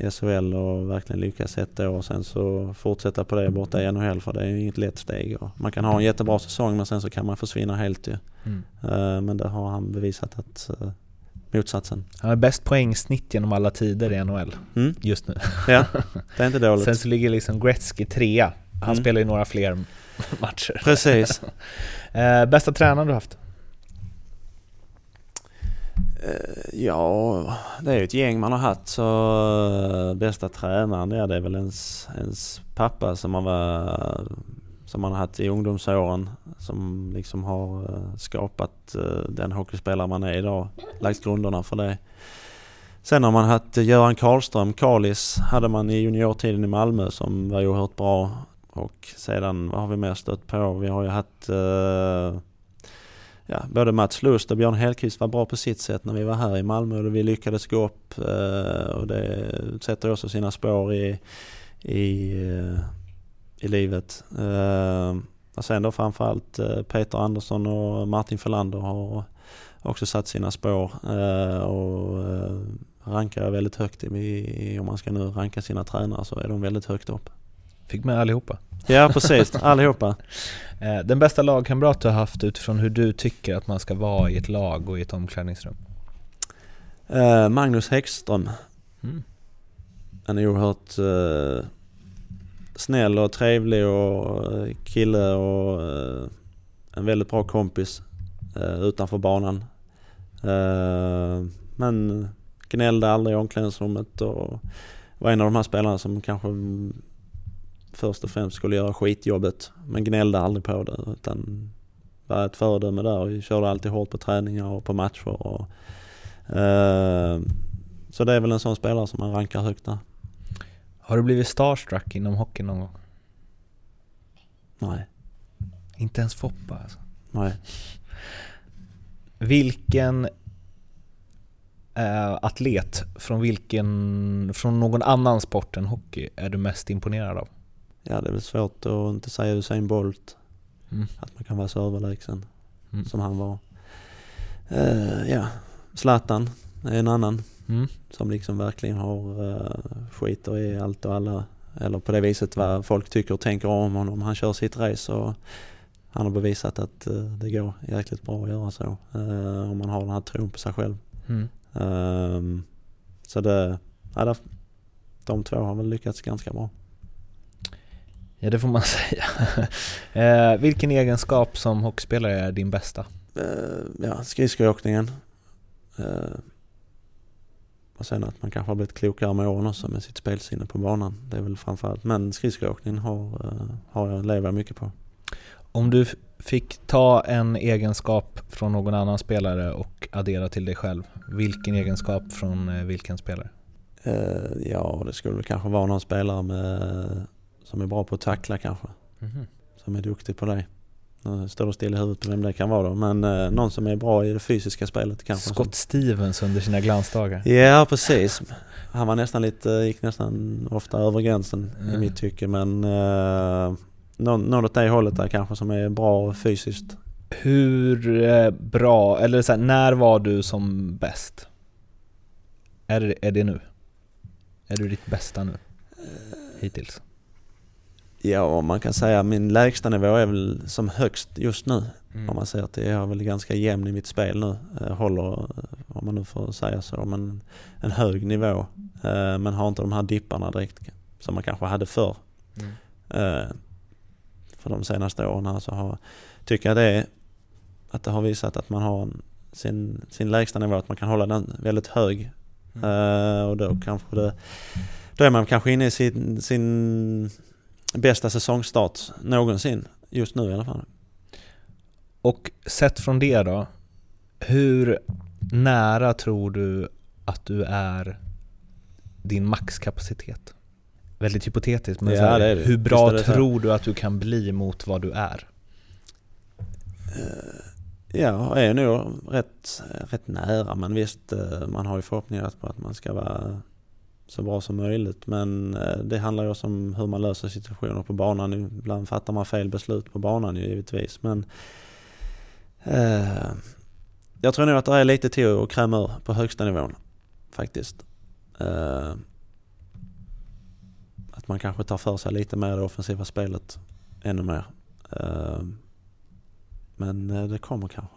eh, SHL och verkligen lyckas ett år och sen så fortsätta på det borta i NHL för det är ju inget lätt steg. Och man kan ha en jättebra säsong men sen så kan man försvinna helt ju. Mm. Eh, Men det har han bevisat att eh, motsatsen. Han har bäst poängsnitt genom alla tider i NHL Mm, just nu. ja, [laughs] det är inte dåligt. Sen så ligger liksom Gretzky trea. Han Mm. spelar ju några fler [laughs] matcher. Precis. [laughs] Bästa tränaren du haft? Eh, ja, det är ju ett gäng man har haft så eh, bästa tränaren ja det är väl ens, ens pappa som man, var, som man har haft i ungdomsåren. Som liksom har eh, skapat den hockeyspelare man är idag. Lagt grunderna för det. Sen har man haft Göran Karlström, Kalis, hade man i juniortiden i Malmö som var oerhört bra. Och sedan, vad har vi mer stött på? Vi har ju haft ja, både Mats Lust och Björn Hellkvist var bra på sitt sätt när vi var här i Malmö och vi lyckades gå upp eh, och det sätter också sina spår i, i, eh, i livet. Eh, och sen då framförallt Peter Andersson och Martin Förlander har också satt sina spår och rankar jag väldigt högt i, om man ska nu ranka sina tränare så är de väldigt högt upp. Fick med allihopa. Ja precis, allihopa. [laughs] Eh, den bästa lagkamrat du har haft utifrån hur du tycker att man ska vara i ett lag och i ett omklädningsrum? Eh, Magnus Häggström. Mm. Han är oerhört eh, snäll och trevlig och kille och eh, en väldigt bra kompis utanför banan. Men gnällde aldrig i omklädningsrummet och var en av de här spelarna som kanske först och främst skulle göra skitjobbet men gnällde aldrig på det utan var ett föredöme där och körde alltid hårt på träningar och på matcher. Och, eh, så det är väl en sån spelare som man rankar högt där. Har du blivit starstruck inom hockey någon gång? Nej, Inte ens Foppa alltså. nej. [laughs] Vilken eh, atlet från vilken, från någon annan sport än hockey är du mest imponerad av? Ja, det är väl svårt att inte säga Usain Bolt. Mm. Att man kan vara så överlägsen Mm. som han var. Eh, ja, Zlatan är en annan Mm. som liksom verkligen har uh, skiter i allt och alla. Eller på det viset vad folk tycker och tänker om honom. Han kör sitt race och han har bevisat att eh, det går jäkligt bra att göra så. eh, om man har den här tron på sig själv. Mm. Ehm, så det, ja, de två har väl lyckats ganska bra. Ja, det får man [laughs] säga. eh, vilken egenskap som hockeyspelare är din bästa? Uh, ja, skridskoåkningen. Uh, och sen att man kanske har blivit klokare med åren också med sitt spelsinne på banan. Det är väl framförallt. Men skridskoåkningen har, uh, har jag, lever jag mycket på. Om du fick ta en egenskap från någon annan spelare och addera till dig själv, vilken egenskap från eh, vilken spelare? Eh, ja, det skulle kanske vara någon spelare med, som är bra på att tackla kanske. Som är duktig på det. Nu står det still i huvudet på vem det kan vara då. Men eh, någon som är bra i det fysiska spelet kanske. Scott Stevens under sina glansdagar. Ja, precis. Han var nästan lite, gick nästan ofta över gränsen i Mm. mitt tycke. Men uh, någon, någon åt det hållet där kanske som är bra fysiskt. Hur eh, bra, eller så här, när var du som bäst? Är det, är det nu? Är du ditt bästa nu? Hittills? Ja, man kan säga min lägsta nivå är väl som högst just nu. Om man säger att det är väl ganska jämn i mitt spel nu. Jag håller, eh, om man nu får säga så, men en hög nivå. Eh, Men har inte de här dipparna direkt som man kanske hade förr. Mm. Eh, För de senaste åren här så har, tycker jag det är att det har visat att man har en, sin, sin lägsta nivå, att man kan hålla den väldigt hög. Mm. Eh, Och då kanske det, då är man kanske inne i sin, sin bästa säsongstart någonsin. Just nu i alla fall. Och sett från det då, hur nära tror du att du är din maxkapacitet? Väldigt hypotetiskt, men Ja, här, det det. hur bra tror du att du kan bli mot vad du är? Ja, jag är nog rätt, rätt nära men visst eh, man har ju förhoppningar på att man ska vara så bra som möjligt men eh, det handlar ju också om hur man löser situationer på banan. Ibland fattar man fel beslut på banan ju givetvis men eh, jag tror nog att det är lite till att kräma ur på högsta nivån faktiskt. Eh, att man kanske tar för sig lite mer i det offensiva spelet ännu mer. Eh, men eh, det kommer kanske.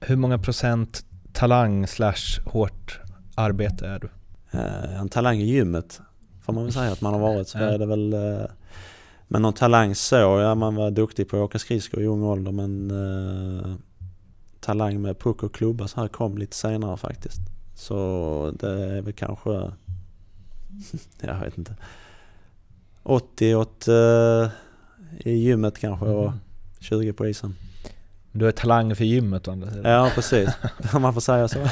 Hur många procent talang slash hårt arbete är du? Eh, en talang i gymmet får man väl säga att man har varit. Så är det väl, eh, men någon talang så, ja man var duktig på att åka skridskor i ung ålder men eh, talang med puck och klubba så här kom lite senare faktiskt. Så det är väl kanske, [laughs] jag vet inte, 80 åt eh, i gymmet kanske och Mm. 20 på isen. Du är talang för gymmet sidan. Ja precis, [laughs] man får säga så. [laughs]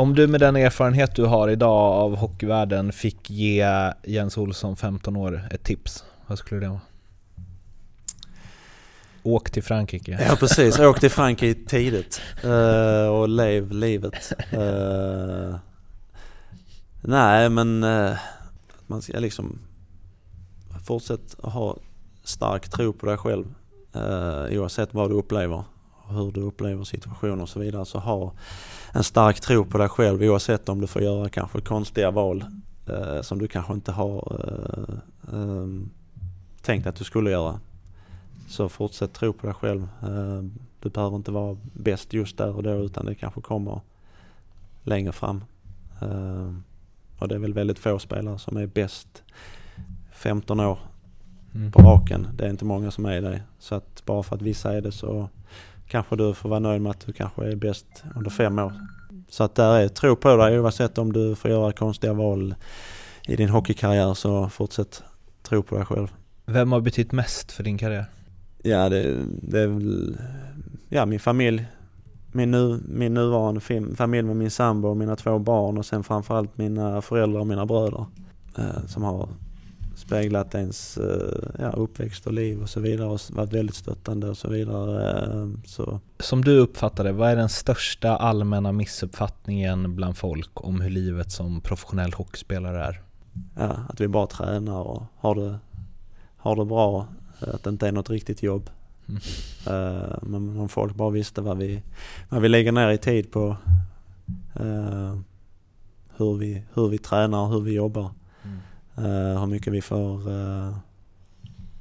Om du med den erfarenhet du har idag av hockeyvärlden fick ge Jens Olsson 15 år ett tips, vad skulle det vara? Åk till Frankrike. Ja precis, åk till Frankrike tidigt uh, och lev livet. Uh, nej men uh, man ska liksom fortsätta ha stark tro på dig själv uh, oavsett vad du upplever hur du upplever situationer och så vidare. Så ha en stark tro på dig själv oavsett om du får göra kanske konstiga val eh, som du kanske inte har eh, ehm, tänkt att du skulle göra. Så fortsätt tro på dig själv. Eh, Du behöver inte vara bäst just där och då utan det kanske kommer längre fram. Eh, Och det är väl väldigt få spelare som är bäst 15 år Mm. på raken. Det är inte många som är det. Så att bara för att vissa är det så kanske du får vara nöjd med att du kanske är bäst under fem år. Så att där är tro på dig oavsett om du får göra konstiga val i din hockeykarriär så fortsätt tro på dig själv. Vem har betytt mest för din karriär? Ja, det, det är väl ja, min familj. Min, nu, min nuvarande fam- familj med min sambo och mina två barn och sen framförallt mina föräldrar och mina bröder. Eh, som har speglat ens eh, ja, uppväxt och liv och så vidare och varit väldigt stöttande och så vidare. Eh, så Som du uppfattar det, vad är den största allmänna missuppfattningen bland folk om hur livet som professionell hockeyspelare är? ja, att vi bara tränar och har det, har det bra. Att det inte är något riktigt jobb. Mm. Eh, men om folk bara visste vad vi, vad vi lägger ner i tid på eh, hur, vi, hur vi tränar, hur vi jobbar. Eh, hur mycket vi får eh,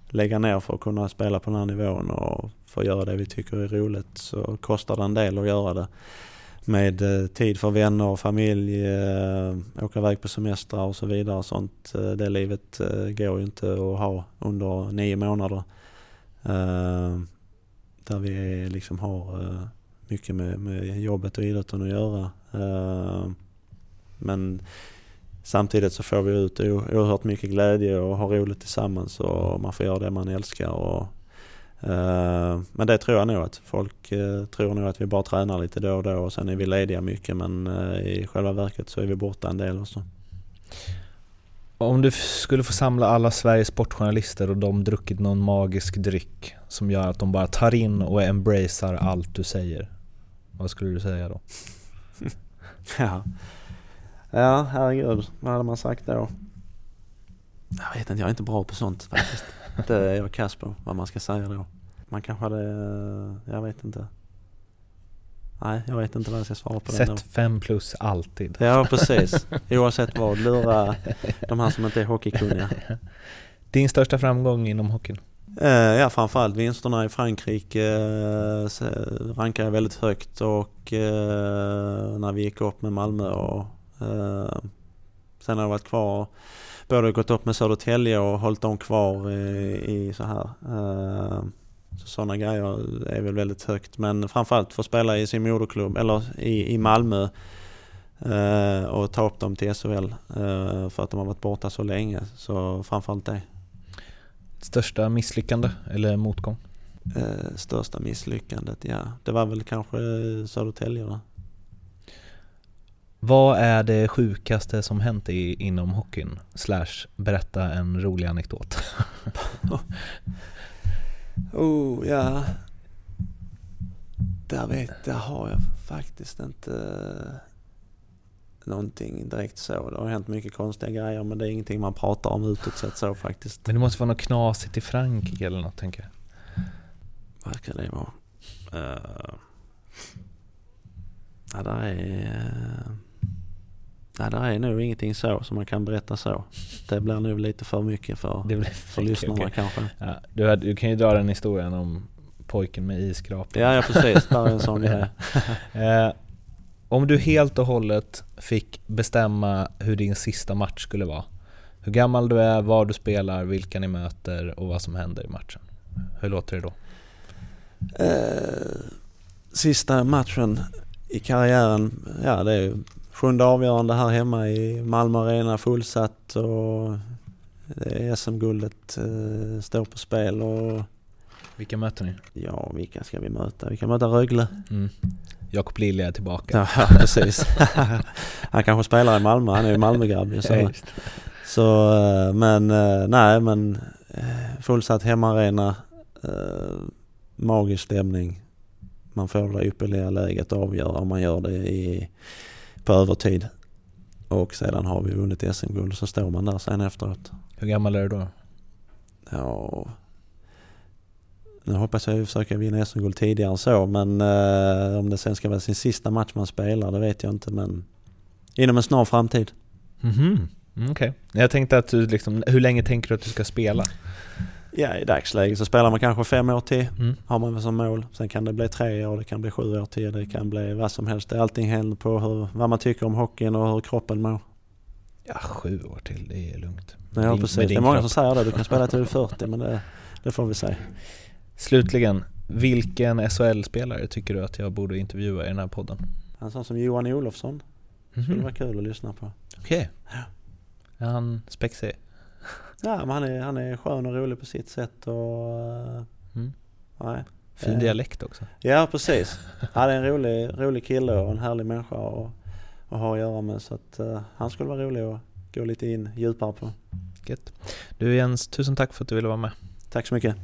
lägga ner för att kunna spela på den här nivån och få göra det vi tycker är roligt så kostar det en del att göra det. Med eh, tid för vänner och familj, åka iväg på semestrar och så vidare. Sånt, det livet går ju inte att ha under nio månader. Där vi liksom har mycket med, med jobbet och idrotten att göra. Men samtidigt så får vi ut oerhört mycket glädje och har roligt tillsammans och man får göra det man älskar. Och, eh, men det tror jag nog att folk eh, tror nog att vi bara tränar lite då och då och sen är vi lediga mycket men eh, i själva verket så är vi borta en del också. Om du skulle få samla alla Sveriges sportjournalister och de druckit någon magisk dryck som gör att de bara tar in och embracear allt du säger. Vad skulle du säga då? [laughs] [laughs] Ja. Ja, herregud. Vad hade man sagt då? Jag vet inte, jag är inte bra på sånt faktiskt. [laughs] Det är jag kass på, vad man ska säga då. Man kanske hade, eh, jag vet inte. Nej, jag vet inte vad jag ska svara på den då. Sätt fem plus alltid. Ja, precis. [laughs] Oavsett vad, lura de här som inte är hockeykunniga. Din största framgång inom hockeyn? Eh, ja, framförallt vinsterna i Frankrike eh, rankar jag väldigt högt och när vi gick upp med Malmö och sen har jag varit kvar både gått upp med Södertälje och hållit dem kvar i, i så här. Eh, så sådana grejer är väl väldigt högt men framförallt få spela i sin moderklubb eller i, i Malmö eh, och ta upp dem till SHL eh, för att de har varit borta så länge. Så framförallt det. Största misslyckande eller motgång? Eh, största misslyckandet, ja. Det var väl kanske eh, Södertälje då. Vad är det sjukaste som hänt i, inom hockeyn? Slash berätta en rolig anekdot. [laughs] Oh, ja. Där vet där har jag faktiskt inte eh, någonting direkt så. Det har hänt mycket konstiga grejer men det är ingenting man pratar om utåt sett så faktiskt. Men det måste vara något knasigt i Frankrike eller något tänker jag. Vad ska det vara? Uh, ja, där är... Uh, nej, där är nog ingenting så som man kan berätta så. Det blir nog lite för mycket för, Det blir för lyssnarna okej. kanske. Ja, du, hade- du kan ju dra den historien om pojken med isskrapan. Ja, ja precis. Där är en sån grej. [laughs] Eh, om du helt och hållet fick bestämma hur din sista match skulle vara. Hur gammal du är, var du spelar, vilka ni möter och vad som händer i matchen. Hur låter det då? Eh, sista matchen i karriären, ja det är ju sjunde avgörande här hemma i Malmö Arena fullsatt och är SM-guldet eh, står på spel och Vilka möter ni? ja, vilka ska vi möta? Vi kan möta Rögle. Mm. Jakob Lilja är tillbaka. Ja, precis. [laughs] han kanske spelar i Malmö, han är ju Malmögrabb så. så eh, men eh, nej men eh, fullsatt hemmaarena, magisk stämning. Man får det där ypperliga läget att avgöra om man gör det i, på övertid. Och sedan har vi vunnit SM-guld så står man där sen efteråt. Hur gammal är du då? Ja, nu hoppas jag ju försöka vinna SM-guld tidigare än så men eh, om det sen ska vara sin sista match man spelar det vet jag inte men inom en snar framtid. Mhm, mm, okej. Jag tänkte att du liksom, hur länge tänker du att du ska spela? Ja i dagsläget så spelar man kanske fem år till Mm. har man som mål. Sen kan det bli tre år, det kan bli sju år till, det kan bli vad som helst. Allting händer på hur, vad man tycker om hockeyn och hur kroppen mår. Ja, sju år till, det är lugnt. Ja Din- precis, det är många kropp. som säger det. Du kan spela till du är 40 [laughs] men det, det får vi se. Slutligen, vilken SHL-spelare tycker du att jag borde intervjua i den här podden? En sån som Johan Olofsson skulle Mhm. vara kul att lyssna på. Okej. Är han spexig? Ja, men han är, han är skön och rolig på sitt sätt och... eh, Mm. Nej. Fin Eh, dialekt också. Ja, precis. Han är en rolig, rolig kille och en härlig människa att, att ha att göra med. Så att eh, han skulle vara rolig att gå lite in djupare på. Gött. Du Jens, tusen tack för att du ville vara med. Tack så mycket.